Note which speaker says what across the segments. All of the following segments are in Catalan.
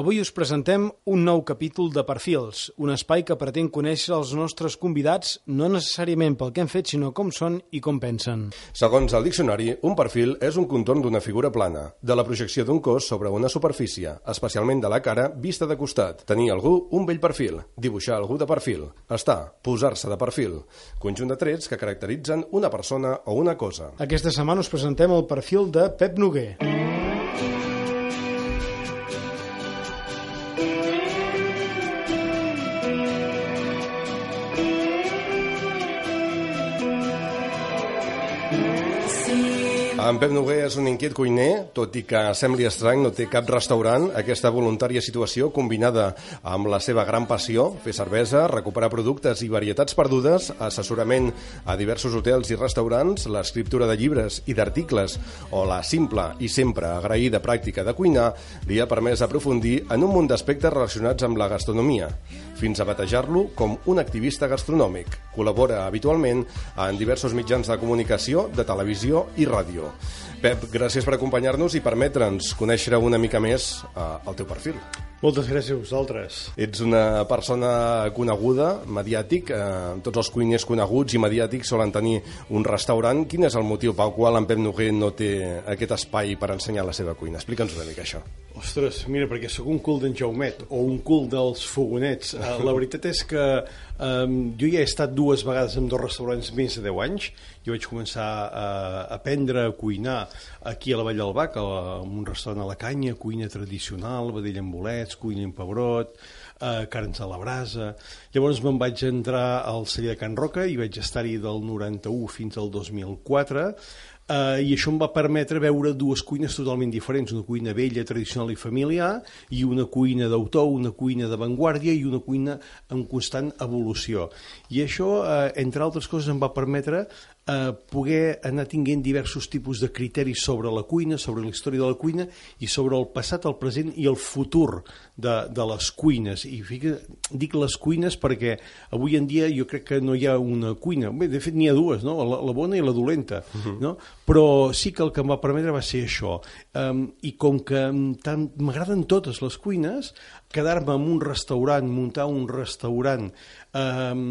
Speaker 1: Avui us presentem un nou capítol de Perfils, un espai que pretén conèixer els nostres convidats no necessàriament pel que han fet, sinó com són i com pensen.
Speaker 2: Segons el diccionari, un perfil és un contorn d'una figura plana, de la projecció d'un cos sobre una superfície, especialment de la cara vista de costat. Tenir algú un vell perfil, dibuixar algú de perfil, estar, posar-se de perfil, conjunt de trets que caracteritzen una persona o una cosa.
Speaker 1: Aquesta setmana us presentem el perfil de Pep Noguer.
Speaker 2: En Pep Noguer és un inquiet cuiner, tot i que sembli estrany, no té cap restaurant. Aquesta voluntària situació, combinada amb la seva gran passió, fer cervesa, recuperar productes i varietats perdudes, assessorament a diversos hotels i restaurants, l'escriptura de llibres i d'articles, o la simple i sempre agraïda pràctica de cuinar, li ha permès aprofundir en un munt d'aspectes relacionats amb la gastronomia, fins a batejar-lo com un activista gastronòmic. Col·labora habitualment en diversos mitjans de comunicació, de televisió i ràdio. Pep, gràcies per acompanyar-nos i permetre'ns conèixer una mica més eh, el teu perfil.
Speaker 3: Moltes gràcies a vosaltres.
Speaker 2: Ets una persona coneguda, mediàtic, eh, tots els cuiners coneguts i mediàtics solen tenir un restaurant. Quin és el motiu pel qual en Pep Noguer no té aquest espai per ensenyar la seva cuina? Explica'ns una mica això.
Speaker 3: Ostres, mira, perquè sóc un cul d'en Jaumet o un cul dels fogonets. Uh, la veritat és que um, jo ja he estat dues vegades en dos restaurants més de 10 anys. Jo vaig començar a aprendre a cuinar aquí a la Vall del Bac, a, un restaurant a la canya, cuina tradicional, vedella amb bolets, cuina amb pebrot, eh, carns a la brasa. Llavors me'n vaig entrar al celler de Can Roca i vaig estar-hi del 91 fins al 2004 Uh, I això em va permetre veure dues cuines totalment diferents, una cuina vella, tradicional i familiar, i una cuina d'autor, una cuina d'avantguàrdia i una cuina en constant evolució. I això, uh, entre altres coses, em va permetre uh, poder anar tinguent diversos tipus de criteris sobre la cuina, sobre la història de la cuina i sobre el passat, el present i el futur de, de les cuines. I fica, dic les cuines perquè avui en dia jo crec que no hi ha una cuina. Bé, de fet, n'hi ha dues, no? la, la bona i la dolenta. Uh -huh. no? però sí que el que em va permetre va ser això. Um, I com que m'agraden totes les cuines, quedar-me en un restaurant, muntar un restaurant, um,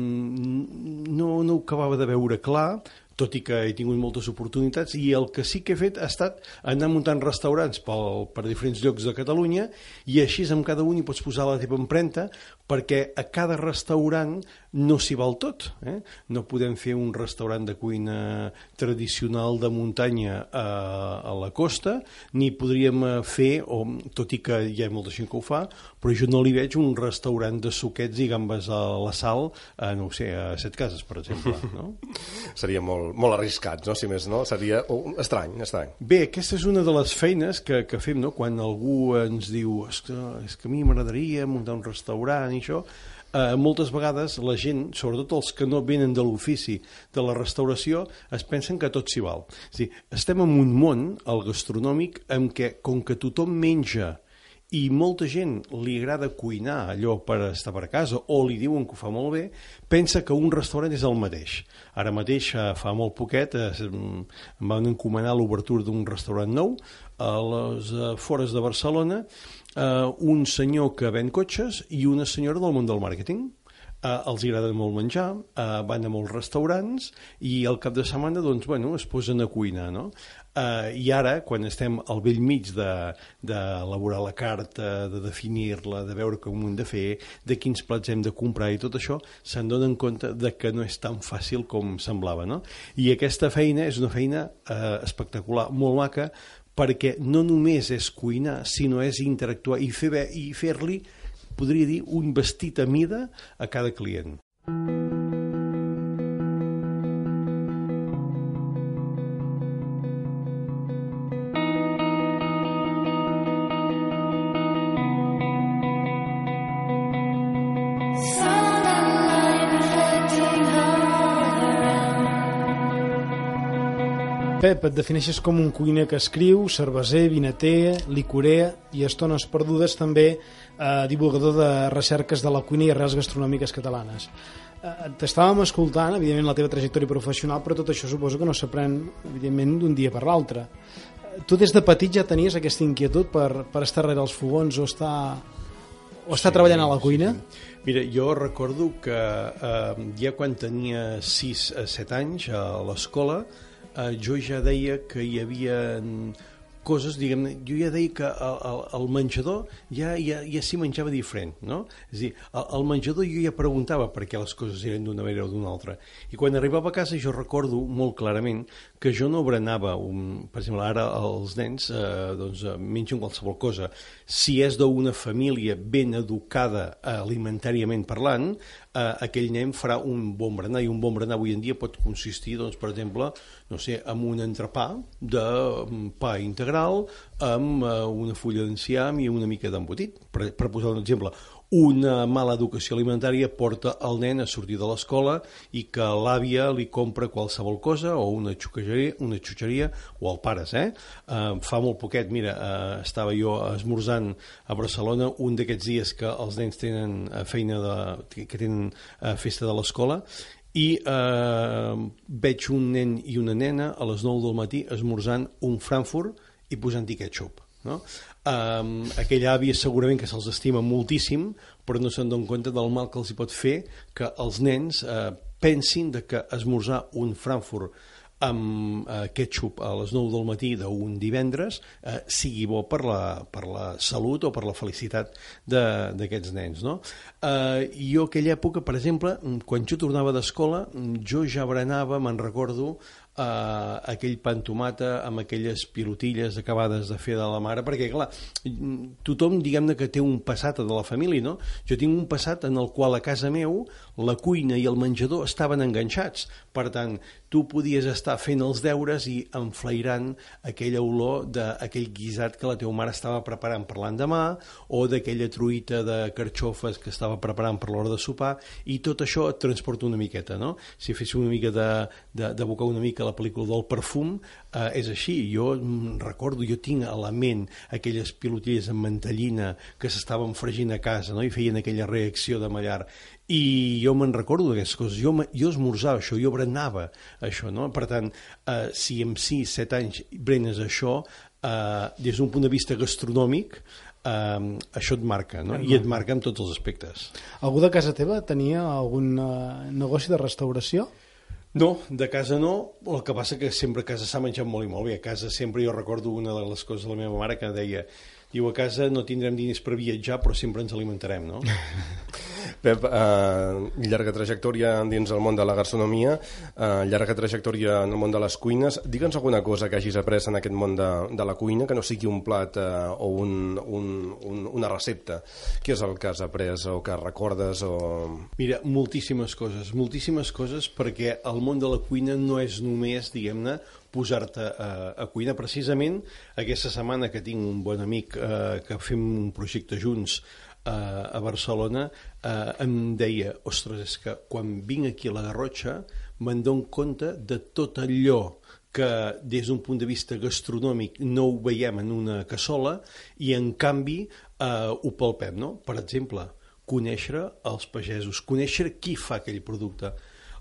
Speaker 3: no, no ho acabava de veure clar, tot i que he tingut moltes oportunitats, i el que sí que he fet ha estat anar muntant restaurants pel, per diferents llocs de Catalunya, i així amb cada un hi pots posar la teva empremta, perquè a cada restaurant no s'hi val tot. Eh? No podem fer un restaurant de cuina tradicional de muntanya a, a la costa, ni podríem fer, o, tot i que hi ha molta gent que ho fa, però jo no li veig un restaurant de suquets i gambes a la sal, a, no sé, a Set Cases, per exemple. No?
Speaker 2: Seria molt, molt arriscat, no? si més no? Seria oh, estrany, estrany.
Speaker 3: Bé, aquesta és una de les feines que, que fem, no? quan algú ens diu és que, és que a mi m'agradaria muntar un restaurant això, eh, moltes vegades la gent, sobretot els que no venen de l'ofici de la restauració, es pensen que tot s'hi val. És dir, estem en un món, el gastronòmic, en què, com que tothom menja i molta gent li agrada cuinar allò per estar per casa o li diuen que ho fa molt bé, pensa que un restaurant és el mateix. Ara mateix, eh, fa molt poquet, eh, em van encomanar l'obertura d'un restaurant nou a les eh, fores de Barcelona, eh, un senyor que ven cotxes i una senyora del món del màrqueting eh, els agrada molt menjar, eh, van a molts restaurants i al cap de setmana doncs, bueno, es posen a cuinar. No? Uh, I ara, quan estem al vell mig de, de la carta, de definir-la, de veure com ho hem de fer, de quins plats hem de comprar i tot això, se'n donen compte de que no és tan fàcil com semblava. No? I aquesta feina és una feina uh, espectacular, molt maca, perquè no només és cuinar, sinó és interactuar i fer-li, fer podria dir, un vestit a mida a cada client.
Speaker 1: Pep, et defineixes com un cuiner que escriu, cerveser, vinater, licorer i estones perdudes també eh, divulgador de recerques de la cuina i arrels gastronòmiques catalanes. Eh, T'estàvem escoltant, evidentment, la teva trajectòria professional, però tot això suposo que no s'aprèn, evidentment, d'un dia per l'altre. Tu des de petit ja tenies aquesta inquietud per, per estar darrere els fogons o estar o està sí, treballant a la cuina? Sí,
Speaker 3: sí. Mira, jo recordo que eh, ja quan tenia 6 a 7 anys a l'escola, eh, jo ja deia que hi havia coses, diguem jo ja deia que el, el menjador ja, ja, ja s'hi menjava diferent, no? És a dir, el, el menjador jo ja preguntava per què les coses eren d'una manera o d'una altra. I quan arribava a casa jo recordo molt clarament que jo no berenava, un, per exemple, ara els nens eh, doncs, eh, mengen qualsevol cosa. Si és d'una família ben educada alimentàriament parlant, eh, aquell nen farà un bon berenar, i un bon berenar avui en dia pot consistir, doncs, per exemple, no sé, amb un entrepà de mm, pa integral amb uh, una fulla d'enciam i una mica d'embotit. Per, per posar un exemple, una mala educació alimentària porta el nen a sortir de l'escola i que l'àvia li compra qualsevol cosa o una xuqueria, una xutxeria o el pares, eh? Uh, fa molt poquet, mira, uh, estava jo esmorzant a Barcelona un d'aquests dies que els nens tenen feina de, que tenen uh, festa de l'escola i eh, veig un nen i una nena a les 9 del matí esmorzant un Frankfurt i posant-hi ketchup. No? Um, aquella àvia segurament que se'ls estima moltíssim però no se'n donen compte del mal que els hi pot fer que els nens eh, pensin de que esmorzar un Frankfurt amb eh, ketchup a les 9 del matí d'un divendres eh, sigui bo per la, per la salut o per la felicitat d'aquests nens. No? Eh, jo aquella època, per exemple, quan jo tornava d'escola, jo ja berenava, me'n recordo, eh, aquell pan tomata amb aquelles pilotilles acabades de fer de la mare, perquè, clar, tothom, diguem-ne, que té un passat de la família, no? Jo tinc un passat en el qual a casa meu la cuina i el menjador estaven enganxats. Per tant, tu podies estar fent els deures i enflairant aquella olor d'aquell guisat que la teva mare estava preparant per l'endemà o d'aquella truita de carxofes que estava preparant per l'hora de sopar i tot això et transporta una miqueta, no? Si fes una mica de, de, de bocar una mica la pel·lícula del perfum, eh, és així. Jo recordo, jo tinc a la ment aquelles pilotilles amb mantellina que s'estaven fregint a casa no? i feien aquella reacció de mallar i jo me'n recordo d'aquestes coses, jo, jo esmorzava això, jo berenava això, no? Per tant, eh, si amb 6, 7 anys brenes això, eh, des d'un punt de vista gastronòmic, eh, això et marca, no? I et marca en tots els aspectes.
Speaker 1: Algú de casa teva tenia algun eh, negoci de restauració?
Speaker 3: No, de casa no, el que passa que sempre a casa s'ha menjat molt i molt bé. A casa sempre jo recordo una de les coses de la meva mare que deia diu a casa no tindrem diners per viatjar però sempre ens alimentarem, no?
Speaker 2: Pep, eh, llarga trajectòria dins el món de la gastronomia, eh, llarga trajectòria en el món de les cuines. Digue'ns alguna cosa que hagis après en aquest món de, de la cuina, que no sigui un plat eh, o un, un, un, una recepta. Què és el que has après o que recordes? O...
Speaker 3: Mira, moltíssimes coses, moltíssimes coses perquè el món de la cuina no és només, diguem-ne, posar-te a, a cuinar. Precisament aquesta setmana que tinc un bon amic eh, que fem un projecte junts a, a Barcelona eh, em deia, ostres, és que quan vinc aquí a la Garrotxa me'n dono compte de tot allò que des d'un punt de vista gastronòmic no ho veiem en una cassola i en canvi eh, ho palpem, no? Per exemple, conèixer els pagesos, conèixer qui fa aquell producte,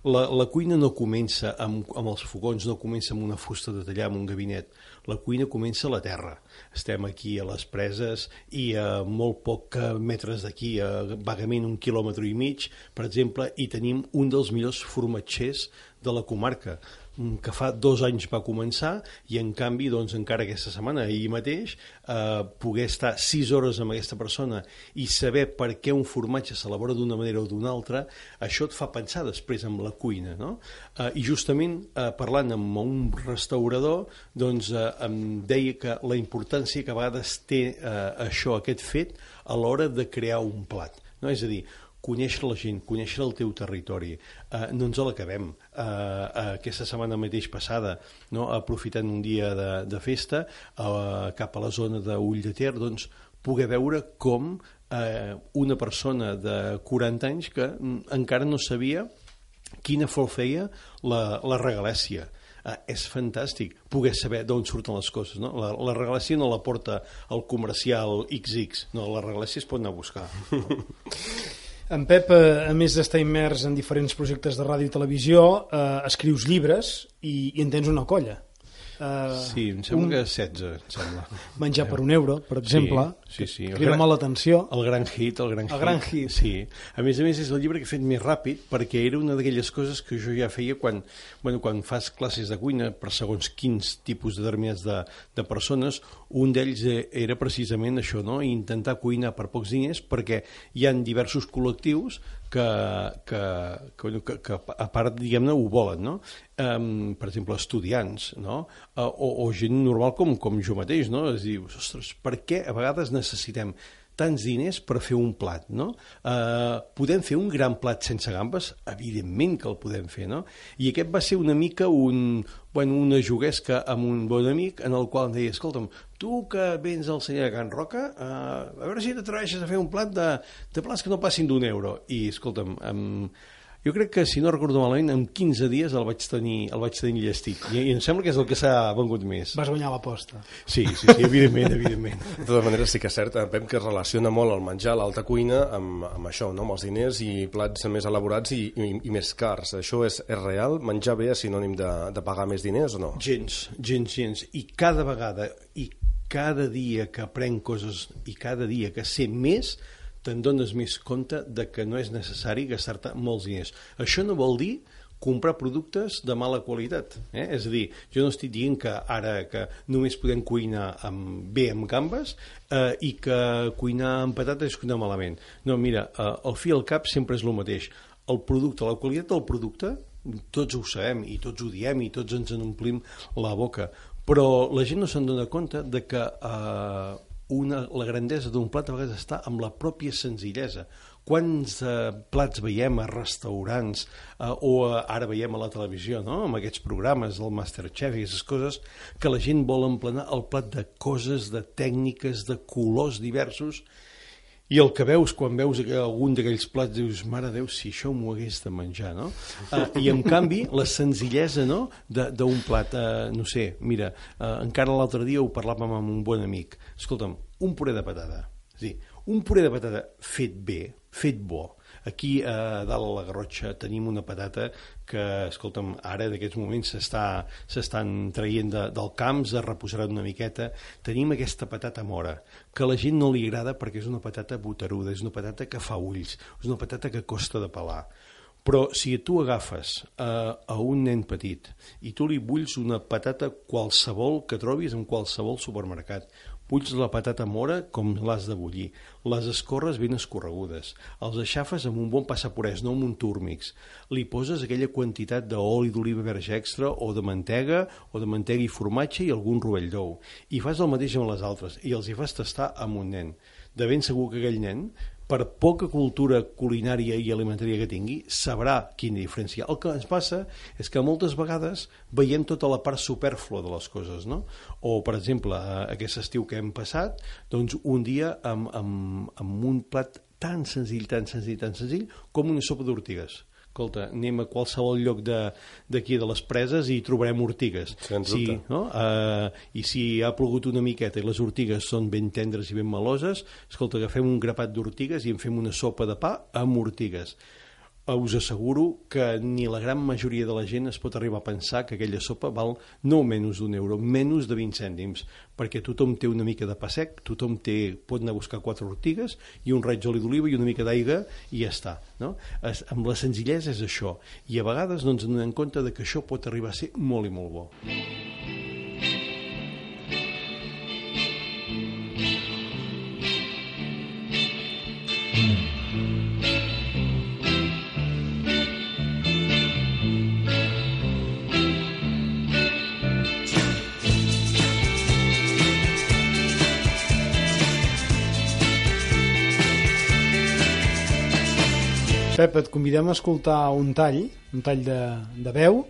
Speaker 3: la, la cuina no comença amb, amb els fogons, no comença amb una fusta de tallar, amb un gabinet. La cuina comença a la terra. Estem aquí a les preses i a molt poc metres d'aquí, a vagament un quilòmetre i mig, per exemple, i tenim un dels millors formatgers de la comarca. Mm, que fa dos anys va començar i en canvi doncs, encara aquesta setmana, ahir mateix, eh, poder estar sis hores amb aquesta persona i saber per què un formatge s'elabora d'una manera o d'una altra, això et fa pensar després amb la cuina. No? Eh, I justament eh, parlant amb un restaurador doncs, eh, em deia que la importància que a vegades té eh, això, aquest fet, a l'hora de crear un plat. No? És a dir, conèixer la gent, conèixer el teu territori. Uh, no ens l'acabem. Uh, uh, aquesta setmana mateix passada, no, aprofitant un dia de, de festa, uh, cap a la zona d'Ull de Ter, doncs, poder veure com uh, una persona de 40 anys que mm, encara no sabia quina flor feia la, la regalèsia. Uh, és fantàstic poder saber d'on surten les coses. No? La, la regalèsia no la porta el comercial XX, no, la regalèsia es pot anar a buscar.
Speaker 1: En Pep, eh, a més d'estar immers en diferents projectes de ràdio i televisió, eh, escrius llibres i, i en tens una colla. Eh,
Speaker 3: Sí, em sembla que 16, em sembla.
Speaker 1: Menjar per un euro, per exemple,
Speaker 3: sí, sí.
Speaker 1: que
Speaker 3: El
Speaker 1: crida
Speaker 3: gran-
Speaker 1: molt l'atenció.
Speaker 3: El gran hit, el gran
Speaker 1: El
Speaker 3: hit.
Speaker 1: gran hit.
Speaker 3: Sí. A més a més, és el llibre que he fet més ràpid perquè era una d'aquelles coses que jo ja feia quan, bueno, quan fas classes de cuina per segons quins tipus determinats de, de persones. Un d'ells eh, era precisament això, no? intentar cuinar per pocs diners perquè hi han diversos col·lectius que, que, que, que, que a part, diguem-ne, ho volen, no? Um, per exemple, estudiants, no? Uh, o, o gent normal com, com jo mateix, no? Es diu, ostres, per què a vegades necessitem tants diners per fer un plat, no? Uh, podem fer un gran plat sense gambes? Evidentment que el podem fer, no? I aquest va ser una mica un, bueno, una juguesca amb un bon amic en el qual em deia, escolta'm, tu que vens al senyor de Can Roca, uh, a veure si t'atreveixes a fer un plat de, de plats que no passin d'un euro. I, escolta'm, um, jo crec que, si no recordo malament, en 15 dies el vaig tenir, el vaig tenir llestit. I, I em sembla que és el que s'ha vengut més.
Speaker 1: Vas guanyar l'aposta.
Speaker 3: Sí, sí, sí, evidentment, evidentment.
Speaker 2: De totes maneres, sí que és cert, eh, Pep, que es relaciona molt el menjar, l'alta cuina, amb, amb això, no? amb els diners i plats més elaborats i, i, i més cars. Això és, és real? Menjar bé és sinònim de, de pagar més diners o no?
Speaker 3: Gens, gens, gens. I cada vegada, i cada dia que aprenc coses, i cada dia que sé més, te'n dones més compte de que no és necessari gastar-te molts diners. Això no vol dir comprar productes de mala qualitat. Eh? És a dir, jo no estic dient que ara que només podem cuinar amb, bé amb gambes eh, i que cuinar amb patates és cuinar malament. No, mira, eh, al fi al cap sempre és el mateix. El producte, la qualitat del producte, tots ho sabem i tots ho diem i tots ens en omplim la boca, però la gent no se'n dona compte de que eh, una, la grandesa d'un plat a vegades està amb la pròpia senzillesa. Quants eh, plats veiem a restaurants eh, o eh, ara veiem a la televisió, no? amb aquests programes del Masterchef i aquestes coses, que la gent vol emplenar el plat de coses, de tècniques, de colors diversos, i el que veus quan veus algun d'aquells plats dius, mare Déu, si això m'ho hagués de menjar, no? Uh, I en canvi, la senzillesa no? d'un plat, uh, no sé, mira, uh, encara l'altre dia ho parlàvem amb un bon amic. Escolta'm, un puré de patata. És dir, un puré de patata fet bé, fet bo. Aquí a dalt a la Garrotxa tenim una patata que, escolta'm, ara en aquests moments s'estan traient de, del camp, es reposaran una miqueta. Tenim aquesta patata mora, que a la gent no li agrada perquè és una patata boteruda, és una patata que fa ulls, és una patata que costa de pelar. Però si tu agafes eh, a un nen petit i tu li bulls una patata qualsevol que trobis en qualsevol supermercat, bulls la patata mora com l'has de bullir, les escorres ben escorregudes, els aixafes amb un bon passapurès, no amb un túrmix, li poses aquella quantitat d'oli d'oliva verge extra o de mantega o de mantega i formatge i algun rovell d'ou, i fas el mateix amb les altres. I els hi fas tastar amb un nen. De ben segur que aquell nen per poca cultura culinària i alimentària que tingui, sabrà quina diferència. El que ens passa és que moltes vegades veiem tota la part supèrflua de les coses, no? O, per exemple, eh, aquest estiu que hem passat, doncs un dia amb, amb, amb un plat tan senzill, tan senzill, tan senzill, com una sopa d'ortigues. Escolta, anem a qualsevol lloc d'aquí de, de les preses i trobarem ortigues.
Speaker 2: Sens
Speaker 3: si,
Speaker 2: dubte.
Speaker 3: no? Uh, I si ha plogut una miqueta i les ortigues són ben tendres i ben meloses, escolta, agafem un grapat d'ortigues i en fem una sopa de pa amb ortigues. Us asseguro que ni la gran majoria de la gent es pot arribar a pensar que aquella sopa val no menys d'un euro, menys de 20 cèntims, perquè tothom té una mica de pa sec, tothom té, pot anar a buscar quatre ortigues i un raig d'oli d'oliva i una mica d'aigua i ja està. No? Es, amb la senzillesa és això. I a vegades no ens adonem compte de que això pot arribar a ser molt i molt bo.
Speaker 1: Pep, et convidem a escoltar un tall, un tall de, de veu,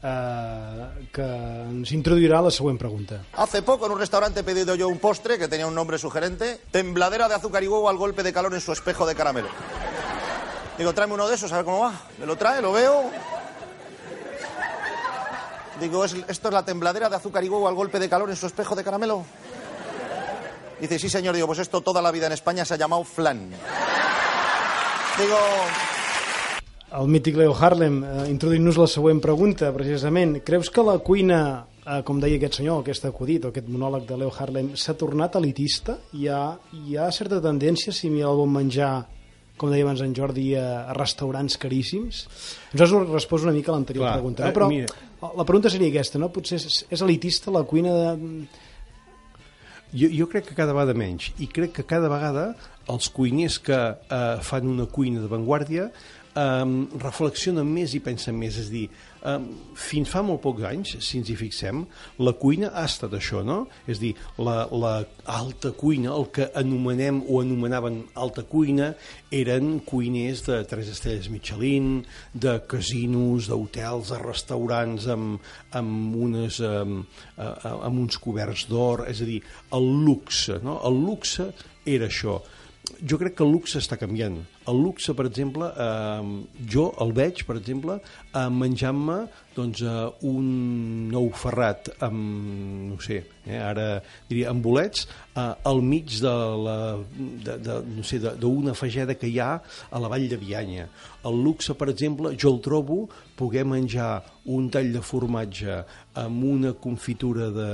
Speaker 1: eh, que ens introduirà la següent pregunta.
Speaker 4: Hace poco en un restaurante he pedido yo un postre que tenía un nombre sugerente, tembladera de azúcar y huevo al golpe de calor en su espejo de caramelo. Digo, tráeme uno de esos, a ver cómo va. Me lo trae, lo veo. Digo, ¿es- ¿esto es la tembladera de azúcar y huevo al golpe de calor en su espejo de caramelo? Dice, sí señor, digo, pues esto toda la vida en España se ha llamado flan. Digo,
Speaker 1: El mític Leo Harlem, eh, introduint-nos la següent pregunta, precisament. Creus que la cuina eh, com deia aquest senyor, aquest acudit o aquest monòleg de Leo Harlem, s'ha tornat elitista? Hi ha, hi ha certa tendència, si mira el bon menjar, com deia abans en Jordi, a, restaurants caríssims? Has respost una mica a l'anterior pregunta,
Speaker 3: eh,
Speaker 1: no? però
Speaker 3: mira.
Speaker 1: la pregunta seria aquesta, no? Potser és, és elitista la cuina de...
Speaker 3: Jo, jo crec que cada vegada menys i crec que cada vegada els cuiners que eh, fan una cuina d'avantguàrdia eh, reflexionen més i pensen més, és dir, eh, fins fa molt pocs anys, si ens hi fixem, la cuina ha estat això, no? És dir, la, la alta cuina, el que anomenem o anomenaven alta cuina, eren cuiners de tres estrelles Michelin, de casinos, d'hotels, de restaurants amb, amb, unes, amb, amb uns coberts d'or, és a dir, el luxe, no? El luxe era això jo crec que el luxe està canviant. El luxe, per exemple, eh, jo el veig, per exemple, eh, menjant-me doncs, eh, un nou ferrat amb, no sé, eh, ara diria, amb bolets, eh, al mig de la, de, de, no sé, fageda que hi ha a la vall de Bianya. El luxe, per exemple, jo el trobo poder menjar un tall de formatge amb una confitura de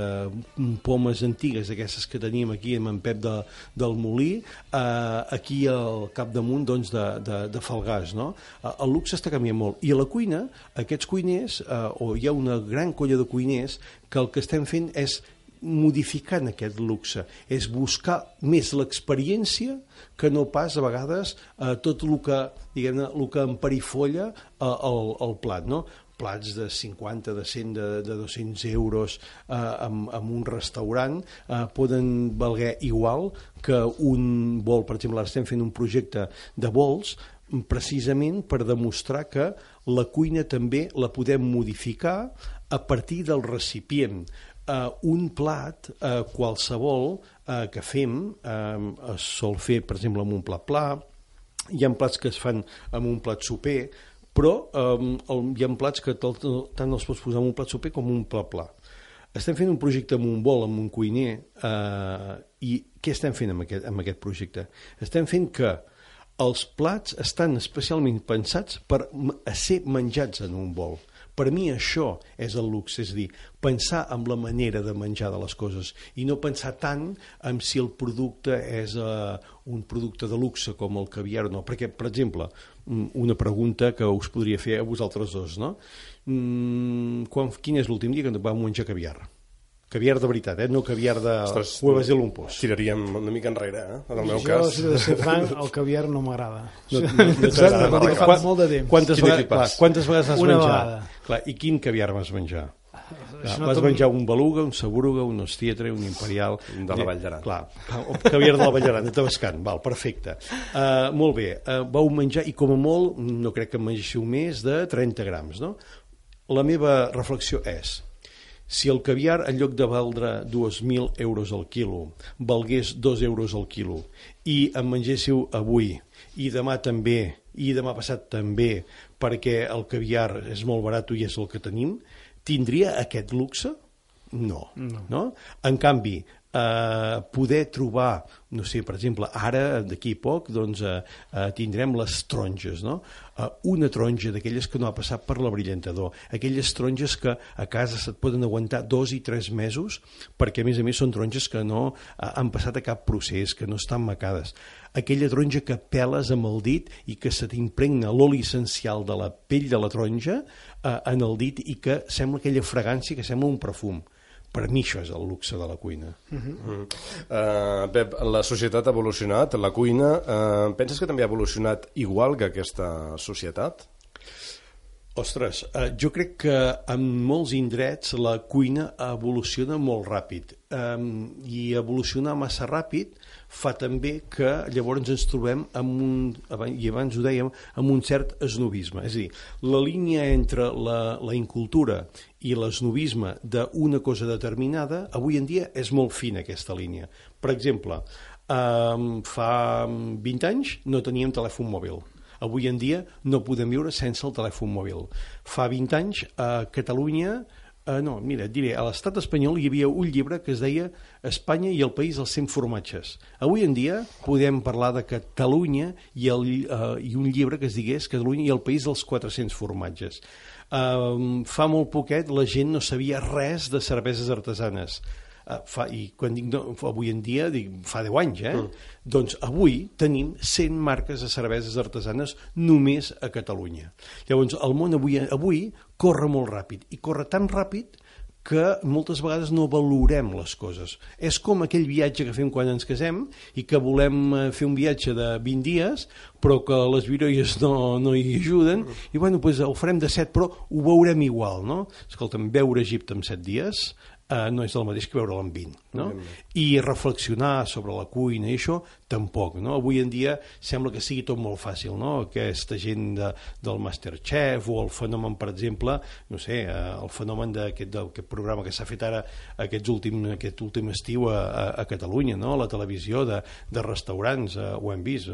Speaker 3: pomes antigues, aquestes que teníem aquí amb en Pep de, del Molí, eh, aquí al capdamunt doncs, de, de, de Falgàs. No? Eh, el luxe està canviant molt. I a la cuina, aquests cuiners, eh, o hi ha una gran colla de cuiners, que el que estem fent és modificant aquest luxe, és buscar més l'experiència que no pas a vegades eh, tot el que, diguem-ne, el que emperifolla eh, el, el plat, no? plats de 50, de 100, de, de 200 euros eh, en, en un restaurant eh, poden valguer igual que un vol, per exemple, ara estem fent un projecte de vols precisament per demostrar que la cuina també la podem modificar a partir del recipient. Uh, un plat, uh, qualsevol uh, que fem, uh, es sol fer, per exemple, amb un plat pla, hi ha plats que es fan amb un plat soper, però um, el, hi ha plats que tant els pots posar en un plat soper com un plat pla. Estem fent un projecte amb un bol, amb un cuiner, eh, i què estem fent amb aquest, amb aquest projecte? Estem fent que els plats estan especialment pensats per ser menjats en un bol. Per mi això és el luxe, és dir, pensar en la manera de menjar de les coses i no pensar tant en si el producte és uh, un producte de luxe com el caviar o no. Perquè, per exemple, una pregunta que us podria fer a vosaltres dos, no? Mm, quan, quin és l'últim dia que vam menjar caviar? Caviar de veritat, eh? no caviar de
Speaker 2: Ostres,
Speaker 3: huevas de lumpos.
Speaker 2: Tiraríem una mica enrere, eh? En el meu
Speaker 1: jo,
Speaker 2: cas.
Speaker 1: si he de ser franc, el caviar no m'agrada.
Speaker 3: No, no, no t'agrada.
Speaker 1: Fa
Speaker 3: Quan-
Speaker 1: molt de temps.
Speaker 3: Quantes, vegades, clar, quantes vegades has
Speaker 1: Una
Speaker 3: menjat?
Speaker 1: vegada.
Speaker 3: Clar, I quin caviar vas menjar? Clar,
Speaker 1: no
Speaker 3: vas menjar un beluga, un saburuga, un ostietre, un imperial...
Speaker 2: De la Vall d'Aran.
Speaker 3: Clar, o caviar de la Vall d'Aran, de Tabascan, val, perfecte. Uh, molt bé, uh, vau menjar, i com a molt, no crec que en mengéssiu més de 30 grams, no? La meva reflexió és, si el caviar, en lloc de valdre 2.000 euros al quilo, valgués 2 euros al quilo, i en mengéssiu avui, i demà també, i demà passat també, perquè el caviar és molt barat i és el que tenim, tindria aquest luxe? No. no. no? En canvi, eh, poder trobar, no sé, per exemple, ara, d'aquí poc, doncs, eh, eh, tindrem les taronges, no? Eh, una taronja d'aquelles que no ha passat per la brillantador, aquelles taronges que a casa se't poden aguantar dos i tres mesos, perquè a més a més són taronges que no eh, han passat a cap procés, que no estan macades. Aquella taronja que peles amb el dit i que se t'impregna l'oli essencial de la pell de la taronja eh, en el dit i que sembla aquella fragància que sembla un perfum. Per mi això és el luxe de la cuina.
Speaker 2: Mm. Uh, Pep, la societat ha evolucionat, la cuina, uh, penses que també ha evolucionat igual que aquesta societat?
Speaker 3: Ostres, eh, jo crec que en molts indrets la cuina evoluciona molt ràpid um, i evolucionar massa ràpid fa també que llavors ens trobem amb un, i abans ho dèiem, amb un cert esnovisme. És a dir, la línia entre la, la incultura i l'esnovisme d'una cosa determinada, avui en dia és molt fina aquesta línia. Per exemple, um, fa 20 anys no teníem telèfon mòbil. Avui en dia no podem viure sense el telèfon mòbil. Fa 20 anys a Catalunya, eh, no, mira, diré, a l'estat espanyol hi havia un llibre que es deia Espanya i el país dels 100 formatges. Avui en dia podem parlar de Catalunya i, el, eh, i un llibre que es digués Catalunya i el país dels 400 formatges. Uh, fa molt poquet la gent no sabia res de cerveses artesanes. Uh, fa, I quan dic no, avui en dia, dic, fa 10 anys, eh? Mm. Doncs avui tenim 100 marques de cerveses artesanes només a Catalunya. Llavors, el món avui, avui corre molt ràpid, i corre tan ràpid que moltes vegades no valorem les coses. És com aquell viatge que fem quan ens casem i que volem eh, fer un viatge de 20 dies, però que les viroies no, no hi ajuden, i bueno, doncs el farem de 7, però ho veurem igual, no? Escolta'm, veure Egipte en 7 dies eh, no és el mateix que veure-la en 20, no? I reflexionar sobre la cuina i això, tampoc, no? Avui en dia sembla que sigui tot molt fàcil, no? Aquesta gent de, del Masterchef o el fenomen, per exemple, no sé, eh, el fenomen d'aquest programa que s'ha fet ara aquests últim, aquest últim estiu a, a, a Catalunya, no? La televisió de, de restaurants, eh, ho hem vist.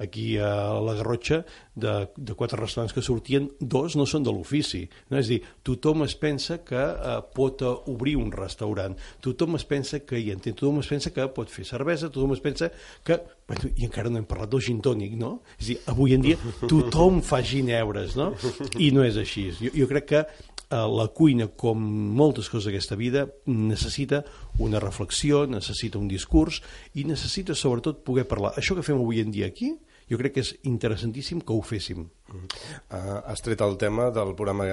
Speaker 3: Aquí a la Garrotxa, de, de quatre restaurants que sortien, dos no són de l'ofici. No? És dir, tothom es pensa que eh, pot obrir un restaurant, tothom es pensa que hi entén, tothom es pensa que pot fer cervesa, tothom es pensa que, bueno, i encara no hem parlat del gin tònic, no? És dir, avui en dia tothom fa gineures, no? I no és així. Jo, jo crec que eh, la cuina, com moltes coses d'aquesta vida, necessita una reflexió, necessita un discurs i necessita sobretot poder parlar. Això que fem avui en dia aquí, jo crec que és interessantíssim que ho féssim.
Speaker 2: Uh, has tret el tema del programa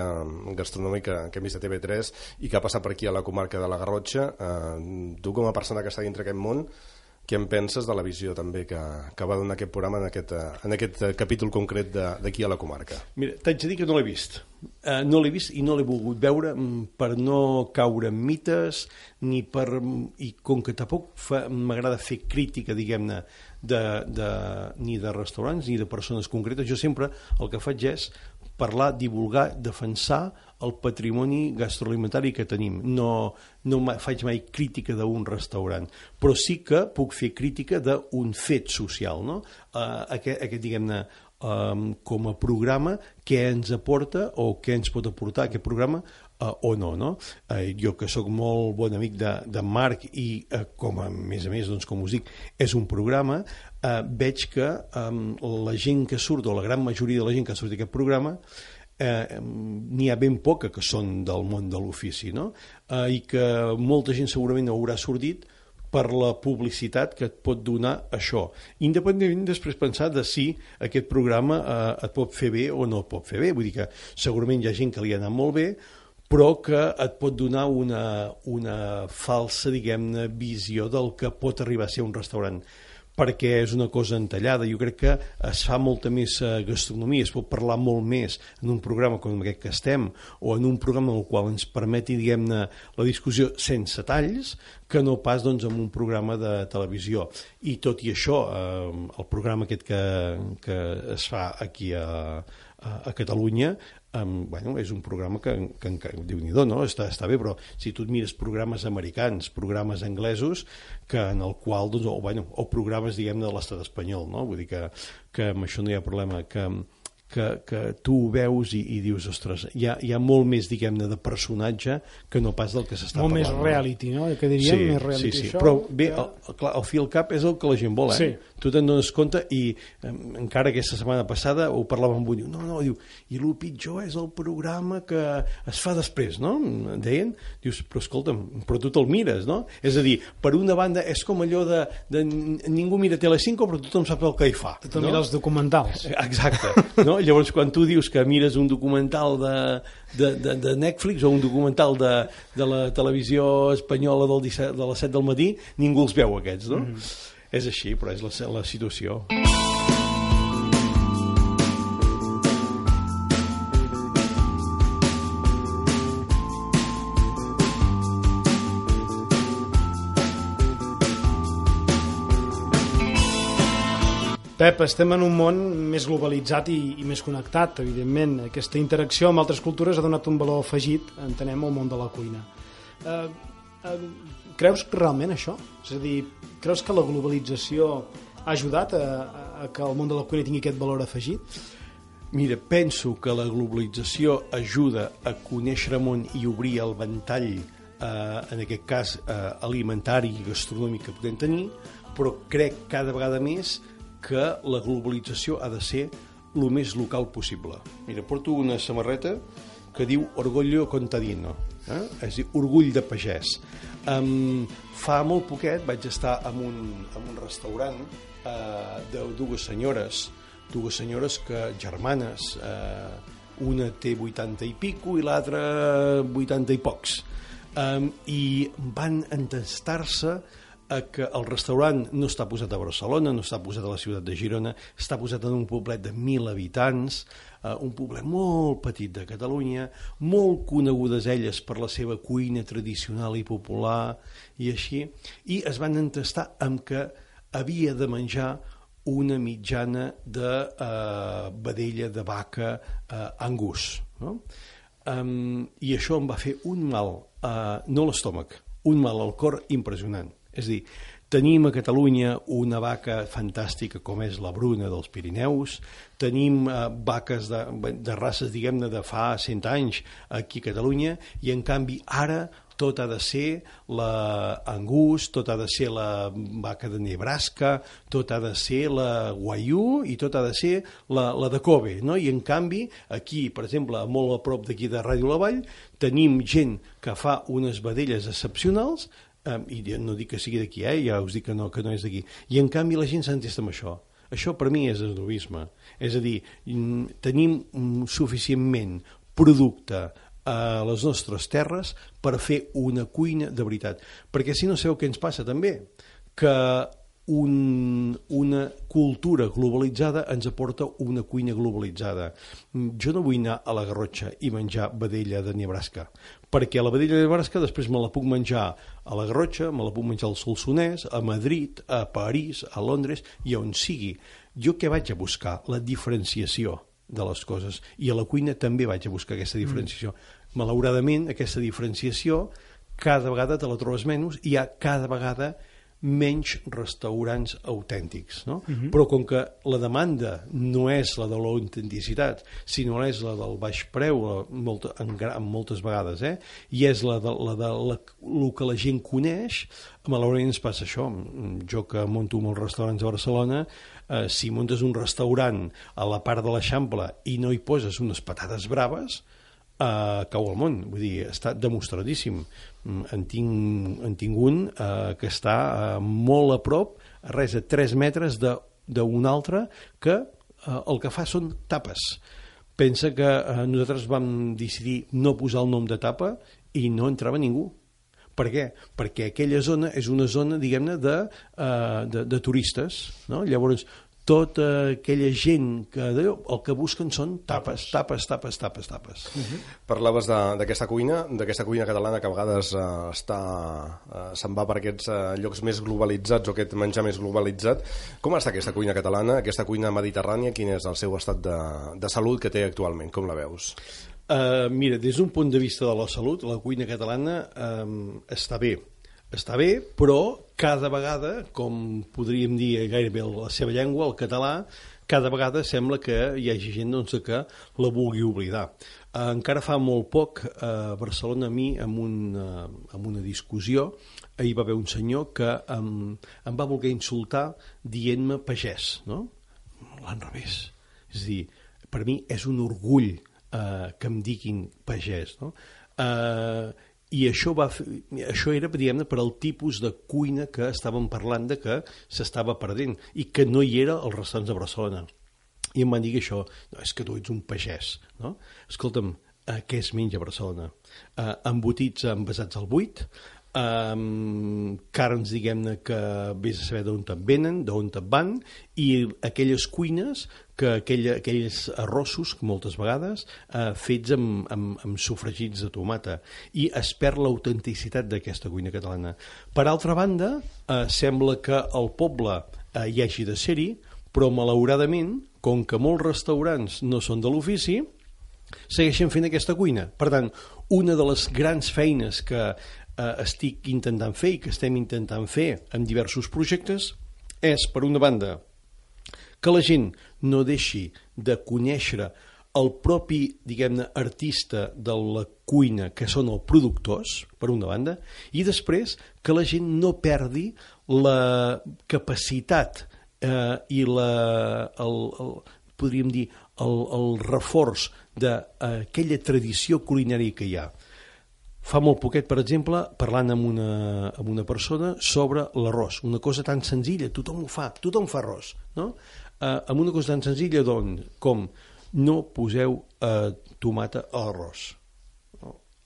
Speaker 2: gastronòmic que, que hem vist a TV3 i que ha passat per aquí a la comarca de la Garrotxa. Uh, tu, com a persona que està dintre aquest món, què en penses de la visió també que, que va donar aquest programa en aquest, eh, en aquest capítol concret d'aquí a la comarca?
Speaker 3: Mira, t'haig de dir que no l'he vist. Uh, no l'he vist i no l'he volgut veure mm, per no caure en mites ni per... Mm, i com que tampoc m'agrada fer crítica, diguem-ne, de, de, ni de restaurants ni de persones concretes, jo sempre el que faig és parlar, divulgar, defensar el patrimoni gastroalimentari que tenim. No, no faig mai crítica d'un restaurant, però sí que puc fer crítica d'un fet social, no? Uh, aquest, aquest diguem-ne, um, com a programa, què ens aporta o què ens pot aportar aquest programa uh, o no, no? Uh, jo que sóc molt bon amic de, de Marc i uh, com a més a més, doncs, com us dic, és un programa, uh, veig que um, la gent que surt, o la gran majoria de la gent que surt d'aquest programa, eh, n'hi ha ben poca que són del món de l'ofici, no? Eh, I que molta gent segurament haurà sortit per la publicitat que et pot donar això. Independentment després pensar de si aquest programa eh, et pot fer bé o no et pot fer bé. Vull dir que segurament hi ha gent que li ha anat molt bé, però que et pot donar una, una falsa, diguem-ne, visió del que pot arribar a ser un restaurant perquè és una cosa entallada. Jo crec que es fa molta més eh, gastronomia, es pot parlar molt més en un programa com aquest que estem, o en un programa en el qual ens permeti, diguem-ne, la discussió sense talls, que no pas doncs, en un programa de televisió. I tot i això, eh, el programa aquest que, que es fa aquí a, a, a Catalunya um, bueno, és un programa que, que, que diu nhi no? Està, està bé, però si tu et mires programes americans, programes anglesos, que en el qual, doncs, o, bueno, o programes, diguem de l'estat espanyol, no? Vull dir que, que amb això no hi ha problema, que, que, que tu ho veus i, i dius, ostres, hi ha, hi ha molt més, diguem-ne, de personatge que no pas del que s'està
Speaker 1: parlant.
Speaker 3: Molt
Speaker 1: més reality, no? Que diríem
Speaker 3: sí,
Speaker 1: més reality.
Speaker 3: Sí, sí,
Speaker 1: això,
Speaker 3: però bé, el, clar, el fil cap és el que la gent vol, eh?
Speaker 1: Sí.
Speaker 3: Tu te'n dones compte i eh, encara aquesta setmana passada ho parlàvem amb un, no, no, diu, i el pitjor és el programa que es fa després, no? Deien, dius, però escolta'm, però tu te'l mires, no? És a dir, per una banda és com allò de, de ningú mira Telecinco però tothom sap el que hi fa.
Speaker 1: Tothom no? mira els documentals.
Speaker 3: Exacte, no? Llavors quan tu dius que mires un documental de, de, de, de Netflix o un documental de, de la televisió espanyola del 17, de les 7 del matí, ningú els veu aquests, no? Mm. És així, però és la, la situació.
Speaker 1: Pep, estem en un món més globalitzat i, i més connectat, evidentment. Aquesta interacció amb altres cultures ha donat un valor afegit, entenem, al món de la cuina. Eh, eh, creus realment això? És a dir, creus que la globalització ha ajudat a, a que el món de la cuina tingui aquest valor afegit?
Speaker 3: Mira, penso que la globalització ajuda a conèixer el món i obrir el ventall, eh, en aquest cas eh, alimentari i gastronòmic que podem tenir, però crec cada vegada més que la globalització ha de ser el més local possible. Mira, porto una samarreta que diu Orgullo Contadino, eh? és dir, orgull de pagès. Um, fa molt poquet vaig estar en un, en un restaurant uh, de dues senyores, dues senyores que germanes, uh, una té 80 i pico i l'altra 80 i pocs. Um, I van entestar-se a que el restaurant no està posat a Barcelona, no està posat a la ciutat de Girona, està posat en un poblet de 1.000 habitants, eh, un poblet molt petit de Catalunya, molt conegudes elles per la seva cuina tradicional i popular i així, i es van entestar amb que havia de menjar una mitjana de eh, vedella de vaca eh, angus. No? Um, I això em va fer un mal, eh, no l'estómac, un mal al cor impressionant. És a dir, Tenim a Catalunya una vaca fantàstica com és la Bruna dels Pirineus, tenim eh, vaques de, de races, diguem-ne, de fa 100 anys aquí a Catalunya, i en canvi ara tot ha de ser la Angus, tot ha de ser la vaca de Nebraska, tot ha de ser la Guayú i tot ha de ser la, la de Kobe, no? I en canvi, aquí, per exemple, molt a prop d'aquí de Ràdio La Vall, tenim gent que fa unes vedelles excepcionals, um, i no dic que sigui d'aquí, eh? ja us dic que no, que no és d'aquí, i en canvi la gent s'entesta amb això. Això per mi és esnovisme. És a dir, tenim suficientment producte a les nostres terres per fer una cuina de veritat. Perquè si no sabeu què ens passa també, que un, una cultura globalitzada ens aporta una cuina globalitzada. Jo no vull anar a la Garrotxa i menjar vedella de Nebraska, perquè la vedella de Nebraska després me la puc menjar a la Garrotxa, me la puc menjar al Solsonès, a Madrid, a París, a Londres i on sigui. Jo què vaig a buscar? La diferenciació de les coses. I a la cuina també vaig a buscar aquesta diferenciació. Mm. Malauradament, aquesta diferenciació cada vegada te la trobes menys i hi ha cada vegada menys restaurants autèntics. No? Uh -huh. Però com que la demanda no és la de l'autenticitat, sinó és la del baix preu, la, molta, en, en moltes vegades, eh? i és la de, la de la, el que la gent coneix, malauradament ens passa això. Jo que monto molts restaurants a Barcelona, eh, si muntes un restaurant a la part de l'Eixample i no hi poses unes patates braves, eh, cau al món. Vull dir, està demostradíssim. Mm, en tinc, en tinc un eh, que està eh, molt a prop, a res de 3 metres d'un altre, que eh, el que fa són tapes. Pensa que eh, nosaltres vam decidir no posar el nom de tapa i no entrava ningú. Per què? Perquè aquella zona és una zona, diguem-ne, de, uh, de, de turistes. No? Llavors, tota aquella gent que el que busquen són tapes, tapes, tapes, tapes, tapes. Uh
Speaker 2: -huh. Parlaves d'aquesta cuina, d'aquesta cuina catalana que a vegades uh, està uh, se'n va per aquests uh, llocs més globalitzats o aquest menjar més globalitzat. Com està aquesta cuina catalana, aquesta cuina mediterrània? Quin és el seu estat de, de salut que té actualment? Com la veus?
Speaker 3: Uh, mira, des d'un punt de vista de la salut, la cuina catalana um, està bé està bé, però cada vegada, com podríem dir gairebé la seva llengua, el català, cada vegada sembla que hi hagi gent doncs, que la vulgui oblidar. Eh, encara fa molt poc a Barcelona a mi, en una, en una discussió, hi va haver un senyor que em, em va voler insultar dient-me pagès, no? L'enrevés. És dir, per mi és un orgull eh, que em diguin pagès, no? Eh, i això, va això era diguem per al tipus de cuina que estàvem parlant de que s'estava perdent i que no hi era als restaurants de Barcelona i em van dir això, no, és que tu ets un pagès no? escolta'm, eh, què es menja a Barcelona? Eh, embotits envasats al buit um, carns, diguem-ne, que vés a saber d'on te'n venen, d'on te'n van, i aquelles cuines, que aquella, aquells arrossos, moltes vegades, uh, fets amb, amb, amb sofregits de tomata, i es perd l'autenticitat d'aquesta cuina catalana. Per altra banda, uh, sembla que el poble uh, hi hagi de ser-hi, però malauradament, com que molts restaurants no són de l'ofici, segueixen fent aquesta cuina. Per tant, una de les grans feines que eh, estic intentant fer i que estem intentant fer en diversos projectes és, per una banda, que la gent no deixi de conèixer el propi, diguem-ne, artista de la cuina, que són els productors, per una banda, i després que la gent no perdi la capacitat eh, i la, el, el, podríem dir, el, el reforç d'aquella tradició culinària que hi ha. Fa molt poquet, per exemple, parlant amb una, amb una persona sobre l'arròs, una cosa tan senzilla, tothom ho fa, tothom fa arròs, no? Eh, amb una cosa tan senzilla don, com no poseu eh, tomata a l'arròs.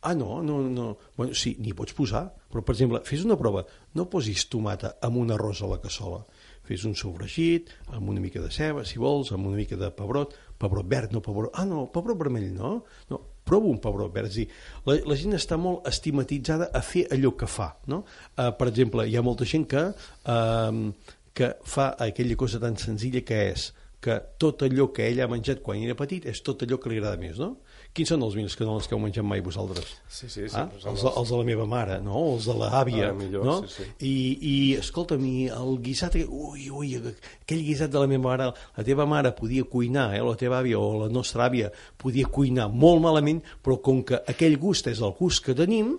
Speaker 3: Ah, no, no, no. Bueno, sí, n'hi pots posar, però, per exemple, fes una prova, no posis tomata amb un arròs a la cassola. Fes un sofregit, amb una mica de ceba, si vols, amb una mica de pebrot, pebrot verd, no pebrot... Ah, no, pebrot vermell, no? No, prova un pebrot verd. És dir, la, la gent està molt estigmatitzada a fer allò que fa. No? Uh, per exemple, hi ha molta gent que, uh, que fa aquella cosa tan senzilla que és que tot allò que ell ha menjat quan era petit és tot allò que li agrada més, no? Quins són els millors canelons que heu menjat mai vosaltres?
Speaker 2: Sí, sí, sí.
Speaker 3: Ah? Els, els de la meva mare, no? Els de l'àvia,
Speaker 2: Ah, millor,
Speaker 3: no?
Speaker 2: sí, sí.
Speaker 3: I, i escolta'm, i el guisat, ui, ui, aquell guisat de la meva mare, la teva mare podia cuinar, eh, la teva àvia o la nostra àvia podia cuinar molt malament, però com que aquell gust és el gust que tenim,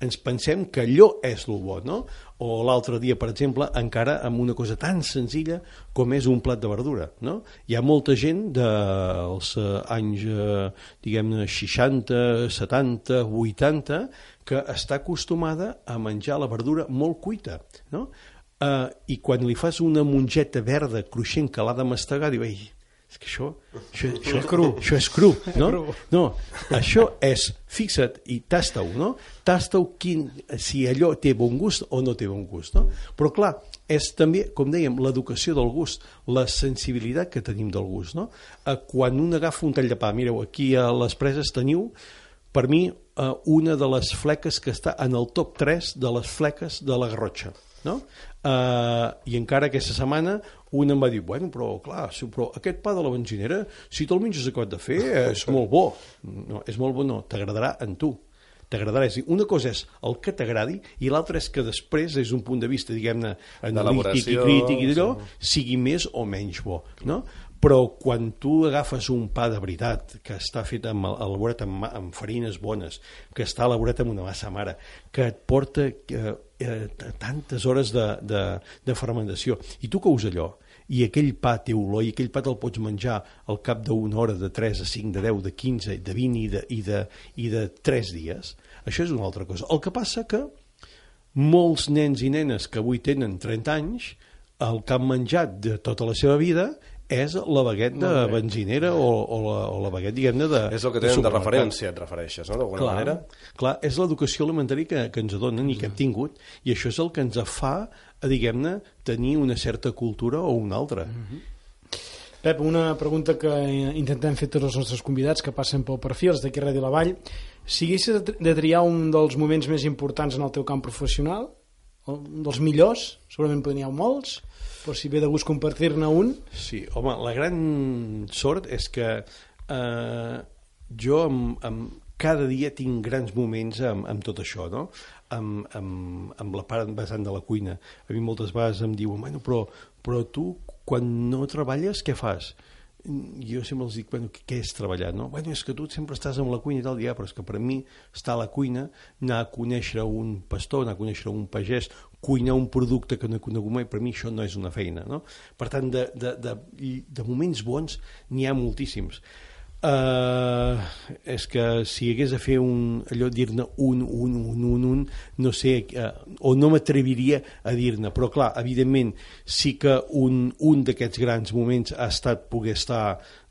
Speaker 3: ens pensem que allò és el bo, no? O l'altre dia, per exemple, encara amb una cosa tan senzilla com és un plat de verdura, no? Hi ha molta gent dels eh, anys, diguem-ne, 60, 70, 80, que està acostumada a menjar la verdura molt cuita, no? Eh, I quan li fas una mongeta verda cruixent que l'ha de mastegar, diu, ei, és que això, això, això,
Speaker 1: És cru.
Speaker 3: això és cru, no? No, això és, fixa't i tasta-ho, no? Tasta-ho quin, si allò té bon gust o no té bon gust, no? Però clar, és també, com dèiem, l'educació del gust, la sensibilitat que tenim del gust, no? Eh, quan un agafa un tall de pa, mireu, aquí a les preses teniu, per mi, eh, una de les fleques que està en el top 3 de les fleques de la Garrotxa, no? Eh, I encara aquesta setmana un em va dir, bueno, però clar, però aquest pa de la benzinera, si te'l menges acabat de fer, és molt bo. No, és molt bo, no, t'agradarà en tu t'agradarà. És a dir, una cosa és el que t'agradi i l'altra és que després, des d'un punt de vista, diguem-ne, analític i crític i d'allò, sigui més o menys bo, no? Però quan tu agafes un pa de veritat, que està fet amb, elaborat amb, amb farines bones, que està elaborat amb una massa mare, que et porta eh, eh, tantes hores de, de, de fermentació, i tu cous allò, i aquell pa té olor, i aquell pa te'l pots menjar al cap d'una hora, de 3, de 5, de 10, de 15, de 20 i de, i de, i de 3 dies, això és una altra cosa. El que passa que molts nens i nenes que avui tenen 30 anys, el que han menjat de tota la seva vida és la baguet de benzinera o, o, la, o la baguet, diguem-ne, de
Speaker 2: És el que tenen de
Speaker 3: supermercat.
Speaker 2: referència, et refereixes, no? D'alguna manera.
Speaker 3: clar, és l'educació alimentària que, que ens donen i que hem tingut, i això és el que ens fa, a, diguem-ne, tenir una certa cultura o una altra.
Speaker 1: Pep, una pregunta que intentem fer tots els nostres convidats que passen pel perfil, els d'aquí a Ràdio La Vall. Si haguessis de tri- de triar un dels moments més importants en el teu camp professional, un dels millors, segurament podria haver molts, però si ve de gust compartir-ne un,
Speaker 3: Sí, home, la gran sort és que eh, jo amb, amb, cada dia tinc grans moments amb, amb tot això, no? Amb, amb, amb la part vessant de la cuina. A mi moltes vegades em diuen, bueno, però, però tu quan no treballes què fas? jo sempre els dic, bueno, què és treballar, no? Bueno, és que tu sempre estàs amb la cuina i tal, ja, però és que per mi estar a la cuina, anar a conèixer un pastor, anar a conèixer un pagès, cuinar un producte que no he conegut mai, per mi això no és una feina, no? Per tant, de, de, de, de moments bons n'hi ha moltíssims. Uh, és que si hagués de fer un, allò dir-ne un, un, un, un, un, no sé, uh, o no m'atreviria a dir-ne, però clar, evidentment sí que un, un d'aquests grans moments ha estat poder estar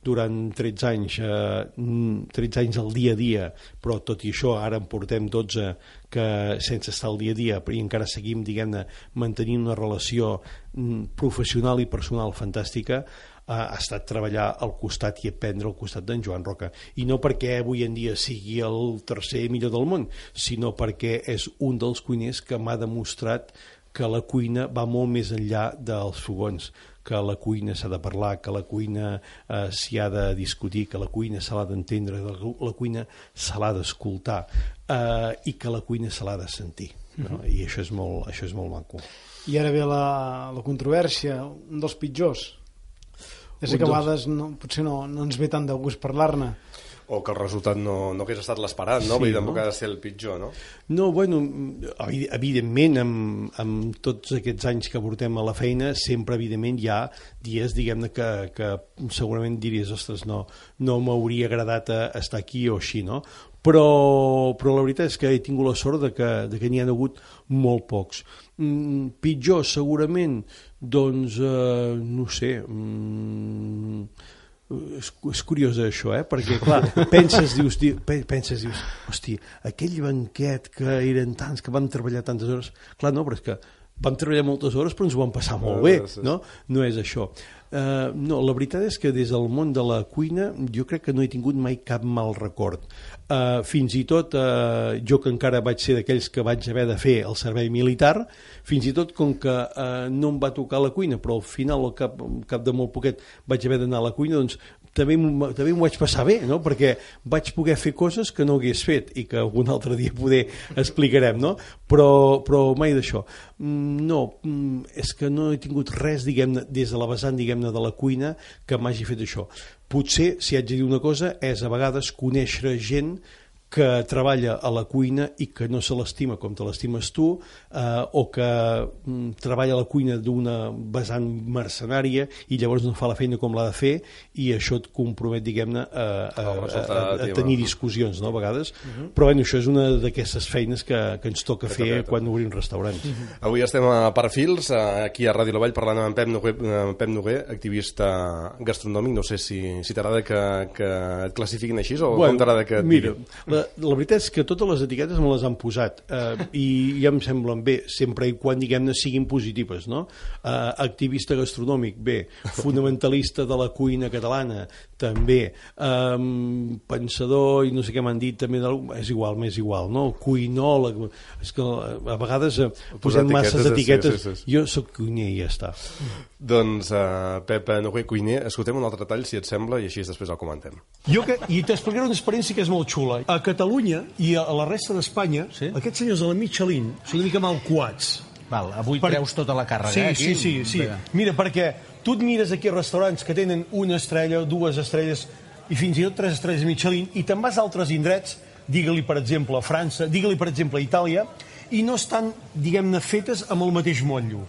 Speaker 3: durant 13 anys, eh, mm, 13 anys al dia a dia, però tot i això ara en portem 12 que sense estar al dia a dia i encara seguim, diguem-ne, mantenint una relació mm, professional i personal fantàstica, ha estat treballar al costat i aprendre al costat d'en Joan Roca. I no perquè avui en dia sigui el tercer millor del món, sinó perquè és un dels cuiners que m'ha demostrat que la cuina va molt més enllà dels fogons, que la cuina s'ha de parlar, que la cuina eh, s'hi ha de discutir, que la cuina se l'ha d'entendre, que la, cuina se l'ha d'escoltar eh, i que la cuina se l'ha de sentir. No? I això és, molt, això és molt maco.
Speaker 1: i ara ve la, la controvèrsia, un dels pitjors.
Speaker 3: Un
Speaker 1: que a vegades no, potser no, no ens ve tant de gust parlar-ne.
Speaker 2: O que el resultat no, no hagués estat l'esperat, no?
Speaker 3: Sí,
Speaker 2: Vull dir, tampoc
Speaker 3: no?
Speaker 2: ha de ser el pitjor, no?
Speaker 3: No, bueno, evi- evidentment, amb, amb tots aquests anys que portem a la feina, sempre, evidentment, hi ha dies, diguem-ne, que, que segurament diries, ostres, no, no m'hauria agradat eh, estar aquí o així, no? Però, però la veritat és que he tingut la sort de que, de que n'hi ha hagut molt pocs. Mm, pitjor, segurament, doncs, eh, no sé... Mm, és, és curiós això, eh? perquè clar, penses, dius, di, pe- penses, dius, hosti, aquell banquet que eren tants, que vam treballar tantes hores, clar, no, però és que vam treballar moltes hores però ens ho vam passar molt bé, no? No és això. Uh, no, la veritat és que des del món de la cuina jo crec que no he tingut mai cap mal record. Uh, fins i tot, uh, jo que encara vaig ser d'aquells que vaig haver de fer el servei militar, fins i tot com que uh, no em va tocar la cuina, però al final, al cap, al cap de molt poquet, vaig haver d'anar a la cuina, doncs també també m'ho vaig passar bé, no? perquè vaig poder fer coses que no hagués fet i que algun altre dia poder explicarem, no? però, però mai d'això. Mm, No, mm, és que no he tingut res, diguem-ne, des de la vessant, diguem-ne, de la cuina que m'hagi fet això. Potser, si haig de dir una cosa, és a vegades conèixer gent que treballa a la cuina i que no se l'estima com te l'estimes tu, eh, o que mm, treballa a la cuina d'una vessant mercenària i llavors no fa la feina com l'ha de fer i això et compromet, diguem-ne, a, a, a, a, a tenir discussions, no?, a vegades. Però, bueno, això és una d'aquestes feines que, que ens toca fer
Speaker 2: toca.
Speaker 3: quan obrim restaurants.
Speaker 2: Avui estem a Perfils, eh, aquí a Ràdio La Vall, parlant amb Pep Noguer, amb Pep Noguer activista gastronòmic. No sé si, si t'agrada que, que et classifiquin així o com t'agrada que et
Speaker 3: mira,
Speaker 2: diguin?
Speaker 3: La, la veritat és que totes les etiquetes me les han posat eh, i ja em semblen bé, sempre i quan, diguem-ne, siguin positives, no? Eh, activista gastronòmic, bé. Fonamentalista de la cuina catalana, també. Eh, pensador, i no sé què m'han dit, també, del, és igual, m'és igual, no? Cuinòleg, és que a vegades eh, posem masses
Speaker 2: etiquetes, sí,
Speaker 3: etiquetes.
Speaker 2: sí, sí.
Speaker 3: Jo sóc cuiner i ja està.
Speaker 2: Doncs, uh, Pep Noguer, cuiner, escoltem un altre tall, si et sembla, i així després el comentem.
Speaker 5: Jo que, I t'explicaré una experiència que és molt xula. A Catalunya i a la resta d'Espanya, sí? aquests senyors de la Michelin són una mica mal coats.
Speaker 6: Val, avui
Speaker 5: Per-
Speaker 6: treus tota la càrrega,
Speaker 5: Sí,
Speaker 6: eh, aquí?
Speaker 5: sí, sí, sí.
Speaker 6: Vinga.
Speaker 5: Mira, perquè tu et mires aquí a restaurants que tenen una estrella, dues estrelles i fins i tot tres estrelles Michelin i te'n vas a altres indrets, digue-li, per exemple, a França, digue-li, per exemple, a Itàlia, i no estan, diguem-ne, fetes amb el mateix motllo.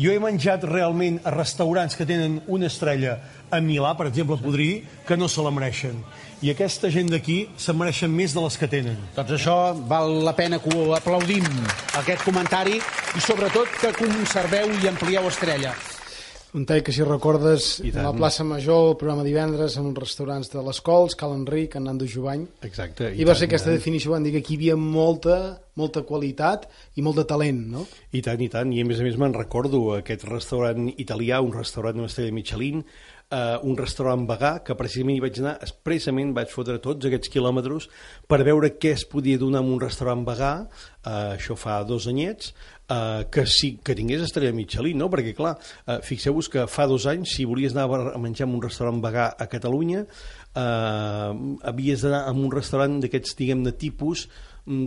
Speaker 5: Jo he menjat realment a restaurants que tenen una estrella a Milà, per exemple, podria dir, que no se la mereixen. I aquesta gent d'aquí se'n mereixen més de les que tenen.
Speaker 6: Doncs això val la pena que ho aplaudim, aquest comentari, i sobretot que conserveu i amplieu Estrella.
Speaker 1: Un tall que si recordes
Speaker 3: I
Speaker 1: a la plaça Major, el programa divendres en uns restaurants de les Cols, Cal Enric, en Nando Jovany
Speaker 3: Exacte.
Speaker 1: i va
Speaker 3: tant,
Speaker 1: ser aquesta
Speaker 3: tant.
Speaker 1: definició, van dir que aquí hi havia molta, molta qualitat i molt de talent, no?
Speaker 3: I tant, i tant. I a més a més me'n recordo aquest restaurant italià, un restaurant amb estrella Michelin, eh, un restaurant vegà, que precisament hi vaig anar, expressament vaig fotre tots aquests quilòmetres per veure què es podia donar en un restaurant vegà, eh, això fa dos anyets, eh, que sí que tingués estrella Michelin, no? Perquè, clar, eh, fixeu-vos que fa dos anys, si volies anar a menjar en un restaurant vegà a Catalunya, eh, havies d'anar a un restaurant d'aquests, diguem-ne, tipus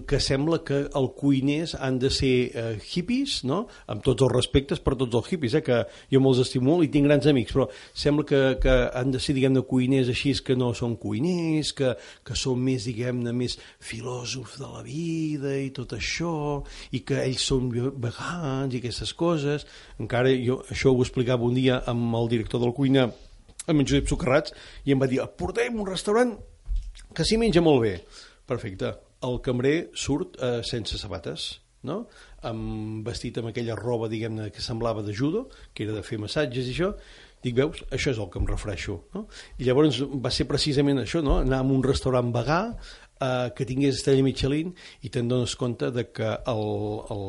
Speaker 3: que sembla que els cuiners han de ser eh, hippies, no? amb tots els respectes per tots els hippies, eh? que jo me'ls estimo i tinc grans amics, però sembla que, que han de ser, diguem-ne, cuiners així que no són cuiners, que, que són més, diguem-ne, més filòsofs de la vida i tot això, i que ells són vegans i aquestes coses. Encara jo això ho explicava un dia amb el director del cuina, amb en Josep Socarrats, i em va dir, portem un restaurant que s'hi menja molt bé. Perfecte. El cambrer surt eh, sense sabates, no? Amb, vestit amb aquella roba, diguem-ne, que semblava de judo, que era de fer massatges i això. Dic, veus, això és el que em refreixo. No? I llavors va ser precisament això, no? anar a un restaurant vegà, eh, que tingués estrella Michelin i te'n dones compte de que, el, el,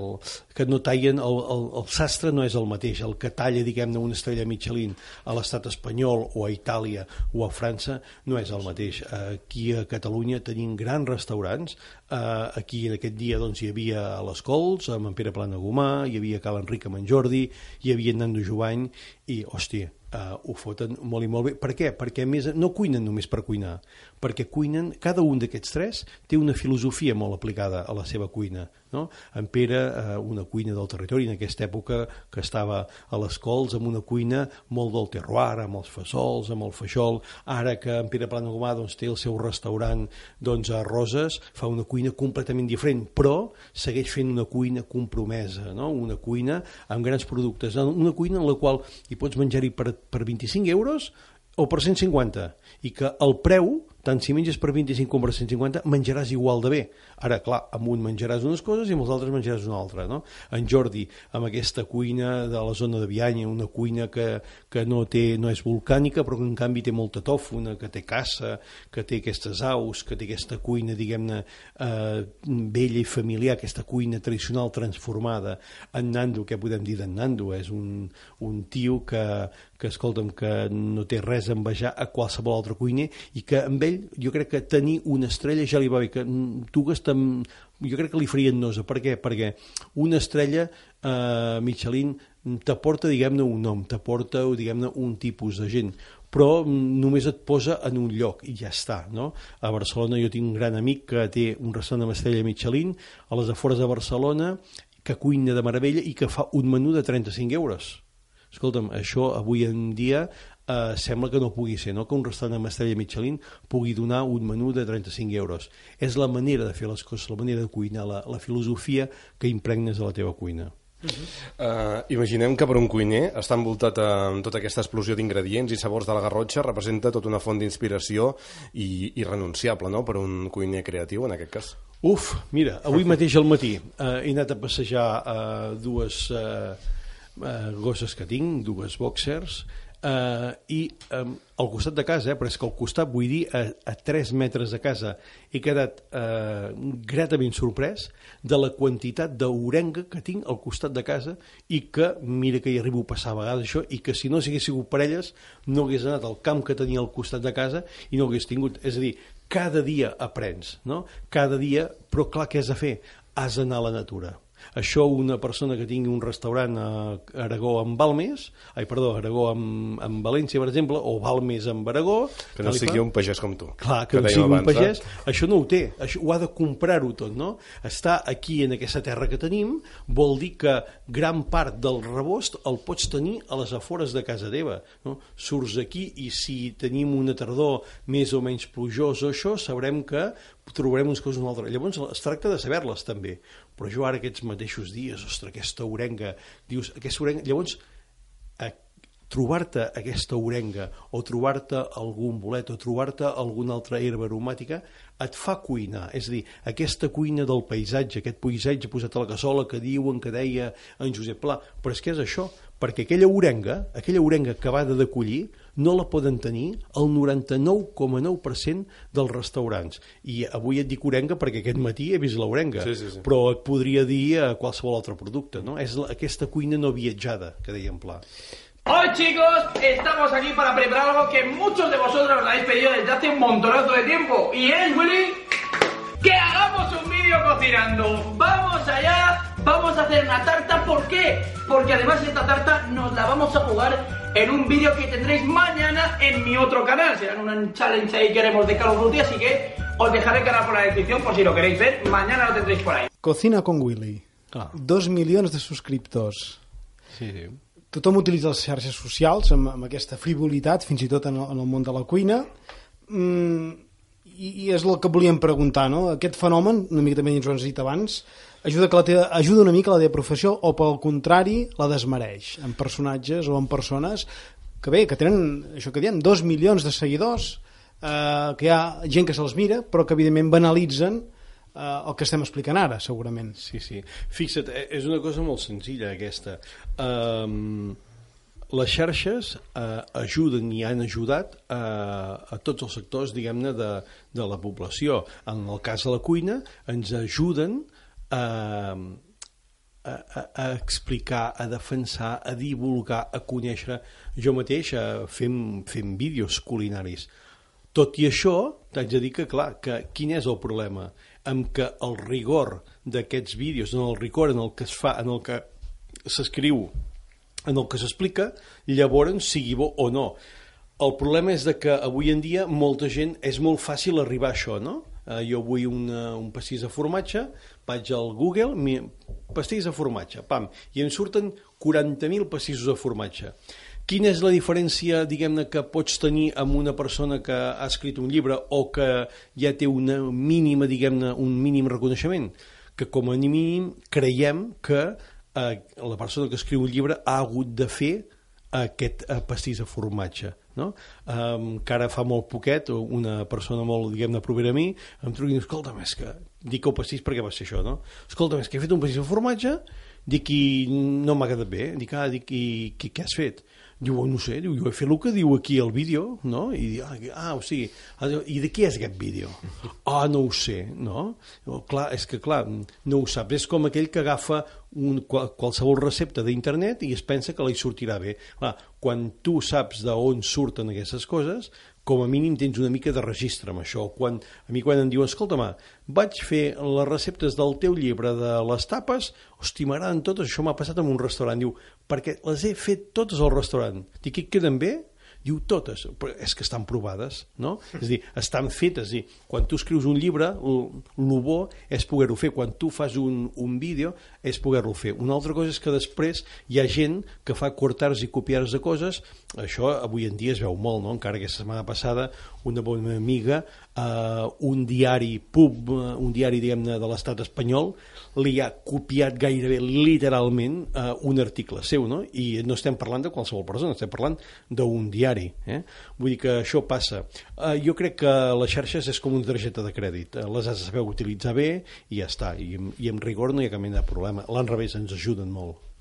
Speaker 3: que no tallen, el, el, el sastre no és el mateix, el que talla, diguem-ne, una estrella Michelin a l'estat espanyol o a Itàlia o a França no és el mateix. Aquí a Catalunya tenim grans restaurants, eh, aquí en aquest dia doncs, hi havia a les Cols, amb en Pere Planagumà, hi havia Cal Enric amb en Jordi, hi havia en Nando Jovany, i, hòstia, uh, ho foten molt i molt bé. Per què? Perquè més no cuinen només per cuinar, perquè cuinen, cada un d'aquests tres té una filosofia molt aplicada a la seva cuina. No? En Pere, uh, una cuina del territori, en aquesta època que estava a les Cols, amb una cuina molt del terroir, amb els fesols, amb el feixol. Ara que en Pere Plana Gomà doncs, té el seu restaurant doncs, a Roses, fa una cuina completament diferent, però segueix fent una cuina compromesa, no? una cuina amb grans productes, una cuina en la qual hi pots menjar-hi per, per 25 euros o per 150 i que el preu tant si menges per 25 com per 150 menjaràs igual de bé. Ara, clar, amb un menjaràs unes coses i amb els altres menjaràs una altra, no? En Jordi, amb aquesta cuina de la zona de Bianya, una cuina que, que no, té, no és volcànica, però que en canvi té molta tòfona, que té caça, que té aquestes aus, que té aquesta cuina, diguem-ne, eh, vella i familiar, aquesta cuina tradicional transformada. En Nando, què podem dir d'en Nando? És un, un tio que, que, escolta'm, que no té res a envejar a qualsevol altre cuiner i que amb ell jo crec que tenir una estrella ja li va bé, que tu gastem, jo crec que li farien nosa. Per què? Perquè una estrella eh, Michelin t'aporta, diguem-ne, un nom, t'aporta, diguem-ne, un tipus de gent, però només et posa en un lloc i ja està, no? A Barcelona jo tinc un gran amic que té un restaurant amb estrella Michelin a les afores de Barcelona que cuina de meravella i que fa un menú de 35 euros escolta'm, això avui en dia eh, sembla que no pugui ser, no? que un restaurant amb estrella Michelin pugui donar un menú de 35 euros. És la manera de fer les coses, la manera de cuinar, la, la filosofia que impregnes a la teva cuina.
Speaker 2: Uh -huh. uh, imaginem que per un cuiner està envoltat amb tota aquesta explosió d'ingredients i sabors de la Garrotxa representa tota una font d'inspiració i irrenunciable no? per un cuiner creatiu en aquest cas.
Speaker 3: Uf, mira, avui mateix al matí uh, he anat a passejar uh, dues uh, uh, gosses que tinc, dues boxers, eh, i eh, al costat de casa, eh, però és que al costat vull dir a, a 3 metres de casa he quedat eh, gratament sorprès de la quantitat d'orenga que tinc al costat de casa i que mira que hi arribo a passar a vegades això i que si no s'hagués sigut per elles no hagués anat al camp que tenia al costat de casa i no hagués tingut, és a dir cada dia aprens, no? cada dia, però clar, què has de fer? Has d'anar a la natura això una persona que tingui un restaurant a Aragó amb Balmes, ai, perdó, Aragó amb, amb València, per exemple, o Balmes amb Aragó...
Speaker 2: Que no sigui un pagès com tu.
Speaker 3: Clar, que, que no sigui abans, un pagès, eh? això no ho té, això ho ha de comprar-ho tot, no? Estar aquí en aquesta terra que tenim vol dir que gran part del rebost el pots tenir a les afores de casa teva, no? Surts aquí i si tenim una tardor més o menys plujosa o això, sabrem que trobarem unes coses una altra. Llavors es tracta de saber-les també. Però jo ara aquests mateixos dies, ostres, aquesta orenga, dius, aquesta orenga, llavors trobar-te aquesta orenga o trobar-te algun bolet o trobar-te alguna altra herba aromàtica et fa cuinar, és a dir, aquesta cuina del paisatge, aquest paisatge posat a la cassola que diuen que deia en Josep Pla, però és que és això, perquè aquella orenga, aquella orenga acabada de collir, no la poden tenir el 99,9% dels restaurants. I avui et dic orenga perquè aquest matí he vist l'orenga,
Speaker 2: sí, sí, sí.
Speaker 3: però et podria dir a qualsevol altre producte, no? És la, aquesta cuina no viatjada, que deia en Pla.
Speaker 7: Hoy chicos, estamos aquí para preparar algo que muchos de vosotros os habéis pedido desde hace un montonazo de tiempo. Y es, Willy, que hagamos un vídeo cocinando. Vamos allá, vamos a hacer una tarta. ¿Por qué? Porque además esta tarta nos la vamos a jugar en un vídeo que tendréis mañana en mi otro canal. Será un challenge ahí que haremos de Call of Duty, así que os dejaré el canal por la descripción por si lo queréis ver. Mañana lo tendréis por ahí.
Speaker 1: Cocina con Willy. Ah. Dos milions de subscriptors.
Speaker 3: Sí, sí.
Speaker 1: Tothom utilitza les xarxes socials amb, amb aquesta frivolitat, fins i tot en el, en el món de la cuina. Mm, i, I és el que volíem preguntar, no? Aquest fenomen, una mica també ens ho has dit abans, ajuda, que la teva, ajuda una mica la teva professió o pel contrari la desmereix en personatges o en persones que bé, que tenen, això que diem, dos milions de seguidors, eh, que hi ha gent que se'ls mira, però que evidentment banalitzen eh, el que estem explicant ara, segurament.
Speaker 3: Sí, sí. Fixa't, eh, és una cosa molt senzilla, aquesta. Um, les xarxes eh, ajuden i han ajudat eh, a tots els sectors, diguem-ne, de, de la població. En el cas de la cuina, ens ajuden eh, a, a, a explicar, a defensar, a divulgar, a conèixer. Jo mateix eh, fem, fem vídeos culinaris. Tot i això, t'haig de dir que, clar, que quin és el problema? amb que el rigor d'aquests vídeos, en el rigor en el que es fa, en el que s'escriu en el que s'explica, llavors sigui bo o no. El problema és de que avui en dia molta gent és molt fàcil arribar a això, no? Eh, jo vull una, un pastís de formatge, vaig al Google, mi, pastís de formatge, pam, i em surten 40.000 pastissos de formatge. Quina és la diferència, diguem-ne, que pots tenir amb una persona que ha escrit un llibre o que ja té una mínima, diguem-ne, un mínim reconeixement? Que com a mínim creiem que eh, la persona que escriu un llibre ha hagut de fer aquest eh, pastís de formatge no? Um, que ara fa molt poquet una persona molt, diguem-ne, propera a mi em truca i diu, escolta, és que dic el pastís perquè va ser això, no? Escolta, és que he fet un pastís de formatge dic, i no m'ha quedat bé dic, ah, dic, i, què has fet? Diu, oh, no sé, diu, jo he fet el que diu aquí el vídeo, no? I diu, ah, ah, o sigui, ah, i de qui és aquest vídeo? Ah, no ho sé, no? Clar, és que, clar, no ho saps. És com aquell que agafa un, qualsevol recepta d'internet i es pensa que li sortirà bé. Clar, quan tu saps d'on surten aquestes coses, com a mínim tens una mica de registre amb això. Quan, a mi quan em diuen, escolta, ma, vaig fer les receptes del teu llibre de les tapes, hosti, m'agraden totes, això m'ha passat en un restaurant. Diu, perquè les he fet totes al restaurant. Dic, i queden bé? Diu totes, però és que estan provades, no? És a dir, estan fetes, dir, quan tu escrius un llibre, el bo és poder-ho fer, quan tu fas un, un vídeo és poder-lo fer. Una altra cosa és que després hi ha gent que fa cortars i copiars de coses, això avui en dia es veu molt, no? Encara que la setmana passada una bona amiga, eh, un diari pub, eh, un diari, diguem-ne, de l'estat espanyol, li ha copiat gairebé literalment eh, un article seu, no? I no estem parlant de qualsevol persona, estem parlant d'un diari. Eh? Vull dir que això passa. Eh, jo crec que les xarxes és com una targeta de crèdit. Eh, les has de saber utilitzar bé i ja està. I, i amb rigor no hi ha cap mena de problema. L'enrevés ens ajuden molt.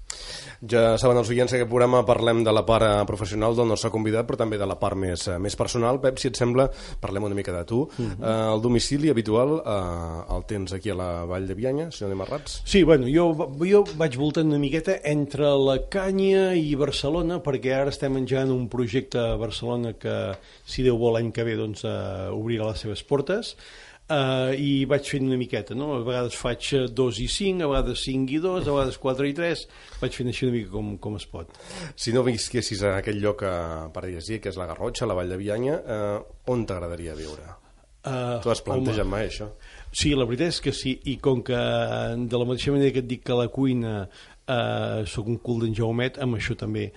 Speaker 2: Ja saben els oients que aquest programa parlem de la part eh, professional del nostre convidat, però també de la part més, eh, més personal. Pep, si et sembla, parlem una mica de tu. -huh. uh, el domicili habitual uh, el tens aquí a la Vall de Bianya, si no anem errats?
Speaker 3: Sí, bueno, jo, jo vaig voltant una miqueta entre la Canya i Barcelona, perquè ara estem enjant un projecte a Barcelona que, si Déu vol, l'any que ve doncs, obrirà les seves portes uh, i vaig fent una miqueta, no? A vegades faig 2 i 5, a vegades 5 i 2, a vegades 4 i 3, vaig fent així una mica com, com es pot.
Speaker 2: Si no visquessis en aquell lloc a paradisíac, que és la Garrotxa, la Vall de Bianya, uh, on t'agradaria viure? Uh, tu has plantejat mai això?
Speaker 3: Sí, la veritat és que sí, i com que de la mateixa manera que et dic que la cuina Uh, sóc un cul d'en Jaumet amb això també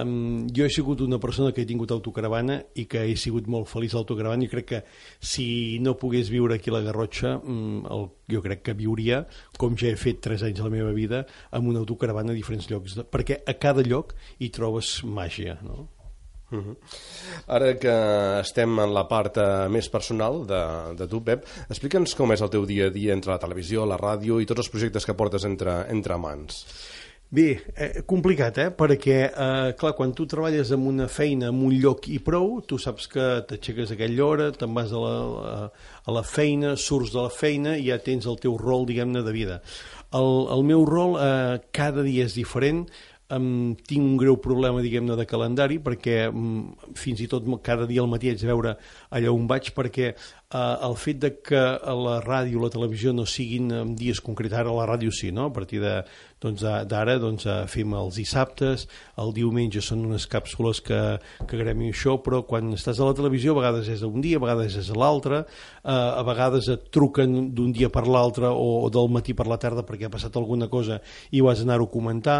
Speaker 3: um, jo he sigut una persona que he tingut autocaravana i que he sigut molt feliç a l'autocaravana i crec que si no pogués viure aquí a la Garrotxa um, el, jo crec que viuria com ja he fet 3 anys de la meva vida amb una autocaravana a diferents llocs perquè a cada lloc hi trobes màgia no?
Speaker 2: Uh -huh. Ara que estem en la part uh, més personal de, de tu, Pep, explica'ns com és el teu dia a dia entre la televisió, la ràdio i tots els projectes que portes entre, entre mans.
Speaker 3: Bé, eh, complicat, eh? Perquè, eh, clar, quan tu treballes en una feina, en un lloc i prou, tu saps que t'aixeques a aquella hora, te'n vas a la, a, la feina, surts de la feina i ja tens el teu rol, diguem-ne, de vida. El, el meu rol eh, cada dia és diferent, um, tinc un greu problema, diguem-ne, de calendari, perquè um, fins i tot cada dia al matí haig de veure allà on vaig, perquè uh, el fet de que la ràdio o la televisió no siguin en dies concrets, ara la ràdio sí, no? a partir doncs, d'ara doncs, fem els dissabtes, el diumenge són unes càpsules que, que grem això, però quan estàs a la televisió a vegades és un dia, a vegades és l'altre, uh, a vegades et truquen d'un dia per l'altre o, o del matí per la tarda perquè ha passat alguna cosa i ho has d'anar-ho a comentar,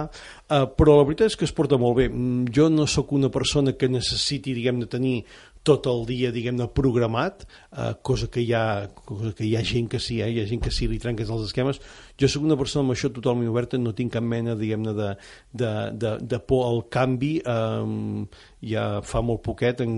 Speaker 3: uh, però la veritat és que es porta molt bé. Mm, jo no sóc una persona que necessiti, diguem de tenir tot el dia, diguem-ne, programat, eh, cosa, que hi ha, cosa que hi ha gent que sí, eh? hi ha gent que sí li trenques els esquemes. Jo sóc una persona amb això totalment oberta, no tinc cap mena, diguem-ne, de, de, de, de por al canvi. Eh, ja fa molt poquet, en,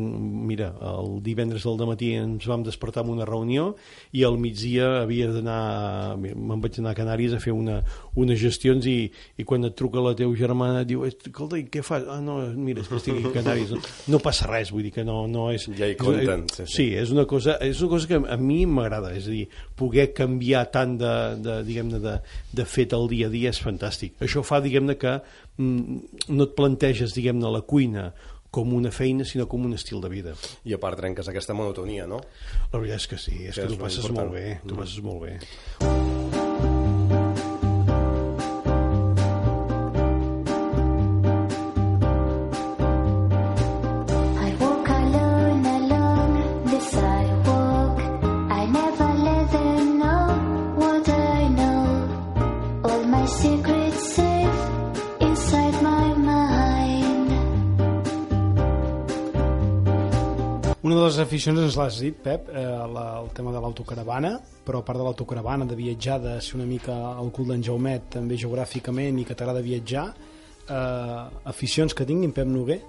Speaker 3: mira, el divendres del matí ens vam despertar en una reunió i al migdia havia d'anar, me'n vaig anar a Canàries a fer una, unes gestions i, i quan et truca la teva germana diu, escolta, què fas? Ah, no, mira, és que estic a Canàries. No, no passa res, vull dir que no, no és...
Speaker 2: Ja hi compten.
Speaker 3: Sí, sí. sí, és una cosa, és una cosa que a mi m'agrada, és a dir, poder canviar tant de, de diguem-ne, de, de fet el dia a dia és fantàstic. Això fa, diguem-ne, que mm, no et planteges, diguem-ne, la cuina com una feina, sinó com un estil de vida.
Speaker 2: I a part trenques aquesta monotonia, no?
Speaker 3: La veritat és que sí, és que, que tu passes important. molt bé, tu mm. passes molt bé.
Speaker 1: Aficions ens l'has dit, Pep, eh, la, el tema de l'autocaravana, però a part de l'autocaravana, de viatjar, de ser una mica el cul d'en Jaumet, també geogràficament, i que t'agrada viatjar, eh, aficions que tinguin, Pep Noguer?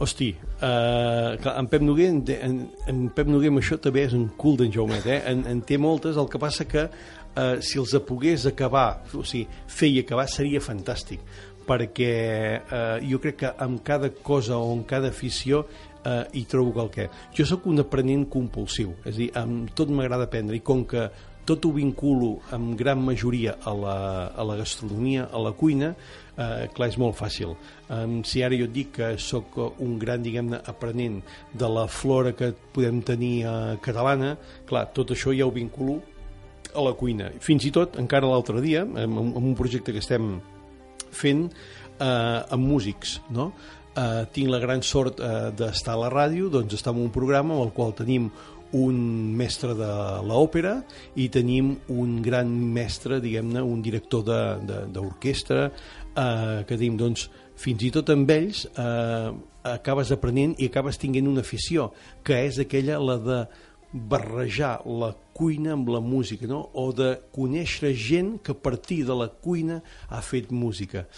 Speaker 3: Hosti, uh, clar, en Pep Noguer, en, en, en Pep Noguer amb això també és un cul d'en Jaumet, eh? En, en té moltes, el que passa que uh, si els pogués acabar, o sigui, fer i acabar seria fantàstic, perquè uh, jo crec que amb cada cosa o en cada afició uh, hi trobo qualque. Jo sóc un aprenent compulsiu, és a dir, amb tot m'agrada aprendre i com que tot ho vinculo en gran majoria a la, a la gastronomia, a la cuina, eh, clar, és molt fàcil. Um, si ara jo et dic que sóc un gran, diguem-ne, aprenent de la flora que podem tenir eh, catalana, clar, tot això ja ho vinculo a la cuina. Fins i tot, encara l'altre dia, amb, amb un projecte que estem fent eh, amb músics, no? Eh, tinc la gran sort eh, d'estar a la ràdio, doncs estar en un programa en el qual tenim un mestre de l'òpera i tenim un gran mestre, diguem-ne, un director d'orquestra, eh, que tenim, doncs, fins i tot amb ells eh, acabes aprenent i acabes tinguent una afició, que és aquella, la de barrejar la cuina amb la música, no? o de conèixer gent que a partir de la cuina ha fet música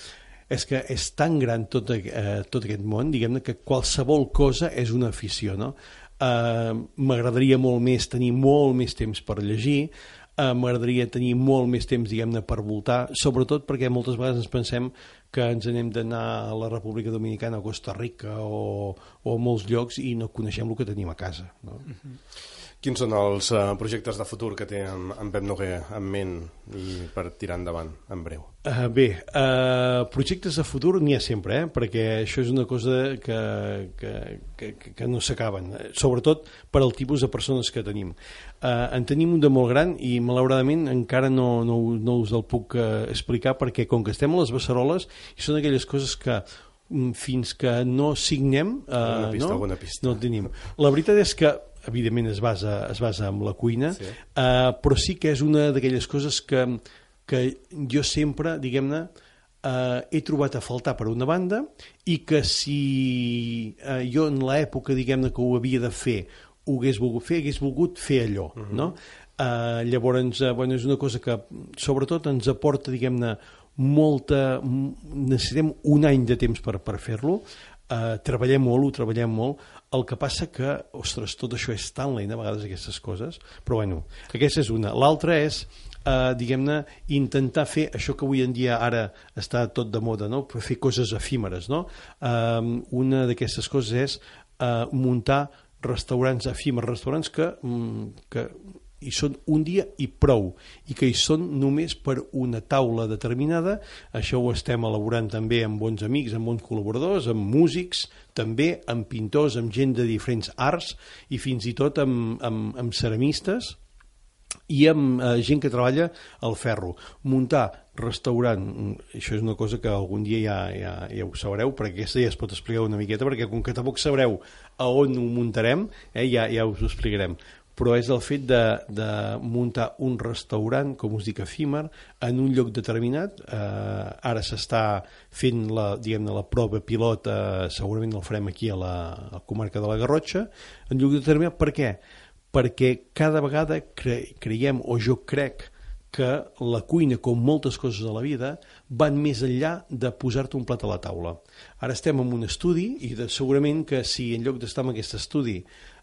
Speaker 3: és que és tan gran tot, eh, tot aquest món, diguem-ne que qualsevol cosa és una afició, no? Uh, m'agradaria molt més tenir molt més temps per llegir uh, m'agradaria tenir molt més temps diguem-ne per voltar, sobretot perquè moltes vegades ens pensem que ens anem d'anar a la República Dominicana o Costa Rica o, o a molts llocs i no coneixem el que tenim a casa no? Uh -huh.
Speaker 2: Quins són els uh, projectes de futur que té en, en Pep Noguer en ment i per tirar endavant, en breu?
Speaker 3: Uh, bé, uh, projectes de futur n'hi ha sempre, eh? perquè això és una cosa que, que, que, que no s'acaben, sobretot per al tipus de persones que tenim. Uh, en tenim un de molt gran i malauradament encara no, no, no us el puc uh, explicar perquè com que estem a les Beceroles i són aquelles coses que mm, fins que no signem uh,
Speaker 2: pista,
Speaker 3: no,
Speaker 2: pista.
Speaker 3: no tenim. La veritat és que evidentment es basa, es basa en la cuina, sí. uh, però sí que és una d'aquelles coses que, que jo sempre, diguem-ne, uh, he trobat a faltar per una banda i que si uh, jo en l'època, diguem-ne, que ho havia de fer ho hagués volgut fer, hagués volgut fer allò, uh -huh. no? Uh, llavors, uh, bueno, és una cosa que sobretot ens aporta, diguem-ne, molta... necessitem un any de temps per, per fer-lo, uh, treballem molt, ho treballem molt, el que passa que, ostres, tot això és tan lent a vegades aquestes coses, però bueno, aquesta és una. L'altra és, eh, diguem-ne, intentar fer això que avui en dia ara està tot de moda, no? fer coses efímeres. No? Eh, una d'aquestes coses és eh, muntar restaurants efímers, restaurants que, mm, que hi són un dia i prou, i que hi són només per una taula determinada. Això ho estem elaborant també amb bons amics, amb bons col·laboradors, amb músics, també amb pintors, amb gent de diferents arts i fins i tot amb, amb, amb ceramistes i amb eh, gent que treballa al ferro. Muntar restaurant, això és una cosa que algun dia ja, ja, ja ho sabreu, perquè aquesta ja es pot explicar una miqueta, perquè com que tampoc sabreu a on ho muntarem, eh, ja, ja us ho explicarem però és el fet de, de muntar un restaurant, com us dic, efímer, en un lloc determinat. Eh, ara s'està fent la, diguem la prova pilot, eh, segurament el farem aquí a la, a la comarca de la Garrotxa, en lloc determinat. Per què? Perquè cada vegada cre creiem, o jo crec, que la cuina, com moltes coses de la vida, van més enllà de posar-te un plat a la taula. Ara estem en un estudi i de, segurament que si en lloc d'estar en aquest estudi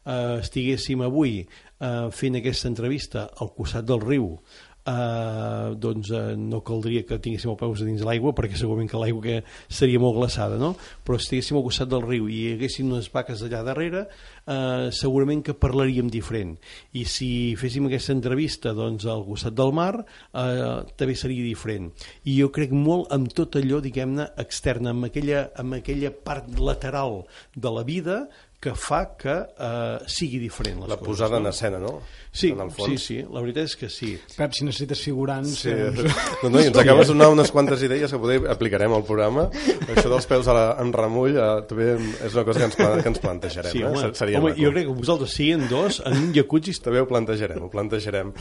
Speaker 3: eh, estiguéssim avui eh, fent aquesta entrevista al costat del riu eh, doncs eh, no caldria que tinguéssim el peus dins l'aigua perquè segurament que l'aigua que seria molt glaçada no? però si estiguéssim al costat del riu i hi haguéssim unes vaques allà darrere eh, segurament que parlaríem diferent i si féssim aquesta entrevista doncs al costat del mar eh, també seria diferent i jo crec molt amb tot allò diguem-ne externa amb aquella, amb aquella part lateral de la vida que fa que uh, sigui diferent les
Speaker 2: la
Speaker 3: coses.
Speaker 2: La posada
Speaker 3: no?
Speaker 2: en escena, no?
Speaker 3: Sí,
Speaker 2: en el fons.
Speaker 3: sí, sí, la veritat és que sí.
Speaker 1: Pep, si necessites figurants...
Speaker 2: Sí, doncs... no, no, i ens acabes de donar unes quantes idees que poder aplicarem al programa. Això dels peus a la, en remull eh, també és una cosa que ens, que ens plantejarem.
Speaker 3: Sí,
Speaker 2: eh?
Speaker 3: home,
Speaker 2: Seria
Speaker 3: home jo crec que vosaltres siguin dos en un jacuzzi...
Speaker 2: També ho plantejarem, ho plantejarem.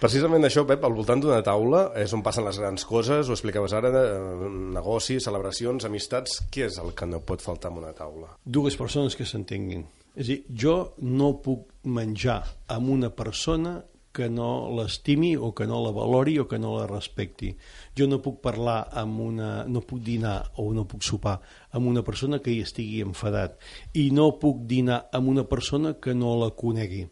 Speaker 2: Precisament això, Pep, al voltant d'una taula és on passen les grans coses, ho explicaves ara, eh, negocis, celebracions, amistats... Què és el que no pot faltar en una taula?
Speaker 3: Dues persones que s'entenguin És a dir, jo no puc menjar amb una persona que no l'estimi o que no la valori o que no la respecti. Jo no puc parlar amb una... no puc dinar o no puc sopar amb una persona que hi estigui enfadat. I no puc dinar amb una persona que no la conegui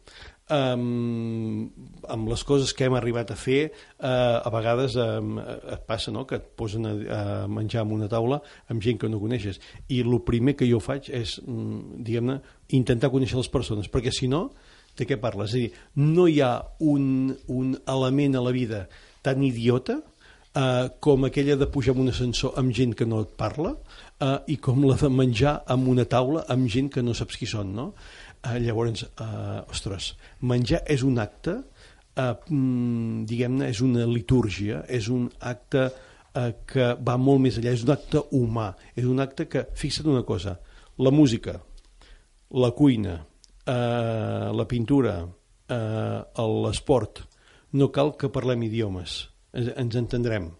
Speaker 3: um, amb les coses que hem arribat a fer uh, a vegades um, et passa no? que et posen a, a menjar en una taula amb gent que no coneixes i el primer que jo faig és um, diguem-ne intentar conèixer les persones perquè si no de què parles? És a dir, no hi ha un, un element a la vida tan idiota uh, com aquella de pujar en un ascensor amb gent que no et parla uh, i com la de menjar en una taula amb gent que no saps qui són, no? Uh, llavors, uh, ostres, menjar és un acte, uh, diguem-ne, és una litúrgia, és un acte uh, que va molt més enllà, és un acte humà, és un acte que, fixa't una cosa, la música, la cuina, uh, la pintura, uh, l'esport, no cal que parlem idiomes, ens, ens entendrem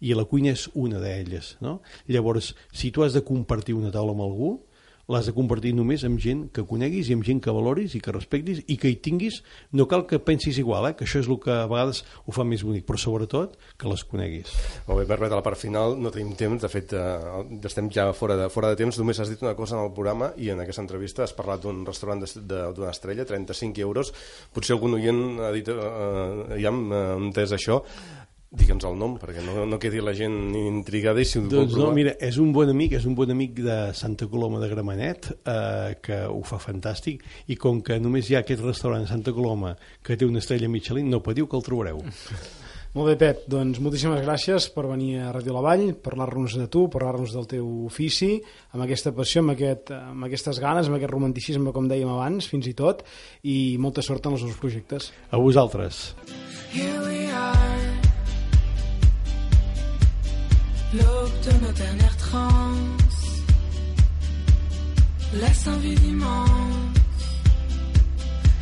Speaker 3: i la cuina és una d'elles no? llavors, si tu has de compartir una taula amb algú l'has de compartir només amb gent que coneguis i amb gent que valoris i que respectis i que hi tinguis, no cal que pensis igual, eh? que això és el que a vegades ho fa més bonic, però sobretot que les coneguis.
Speaker 2: Molt bé, Barbet, a la part final no tenim temps, de fet eh, estem ja fora de, fora de temps, només has dit una cosa en el programa i en aquesta entrevista has parlat d'un restaurant d'una estrella, 35 euros, potser algun oient ha dit, eh, eh ja hem entès això, Digue'ns el nom, perquè no, no quedi la gent intrigada i si ho
Speaker 3: doncs no, mira, és un bon amic, és un bon amic de Santa Coloma de Gramenet, eh, que ho fa fantàstic, i com que només hi ha aquest restaurant Santa Coloma que té una estrella Michelin, no patiu que el trobareu.
Speaker 1: Molt bé, Pep, doncs moltíssimes gràcies per venir a Ràdio La Vall, parlar-nos de tu, parlar-nos del teu ofici, amb aquesta passió, amb, aquest, amb aquestes ganes, amb aquest romanticisme, com dèiem abans, fins i tot, i molta sort en els seus projectes.
Speaker 3: A vosaltres.
Speaker 8: Here we are l'aube de nos dernières transes, laisse un vide immense.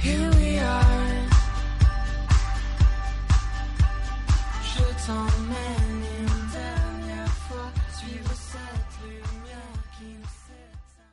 Speaker 8: Here we are, je t'emmène.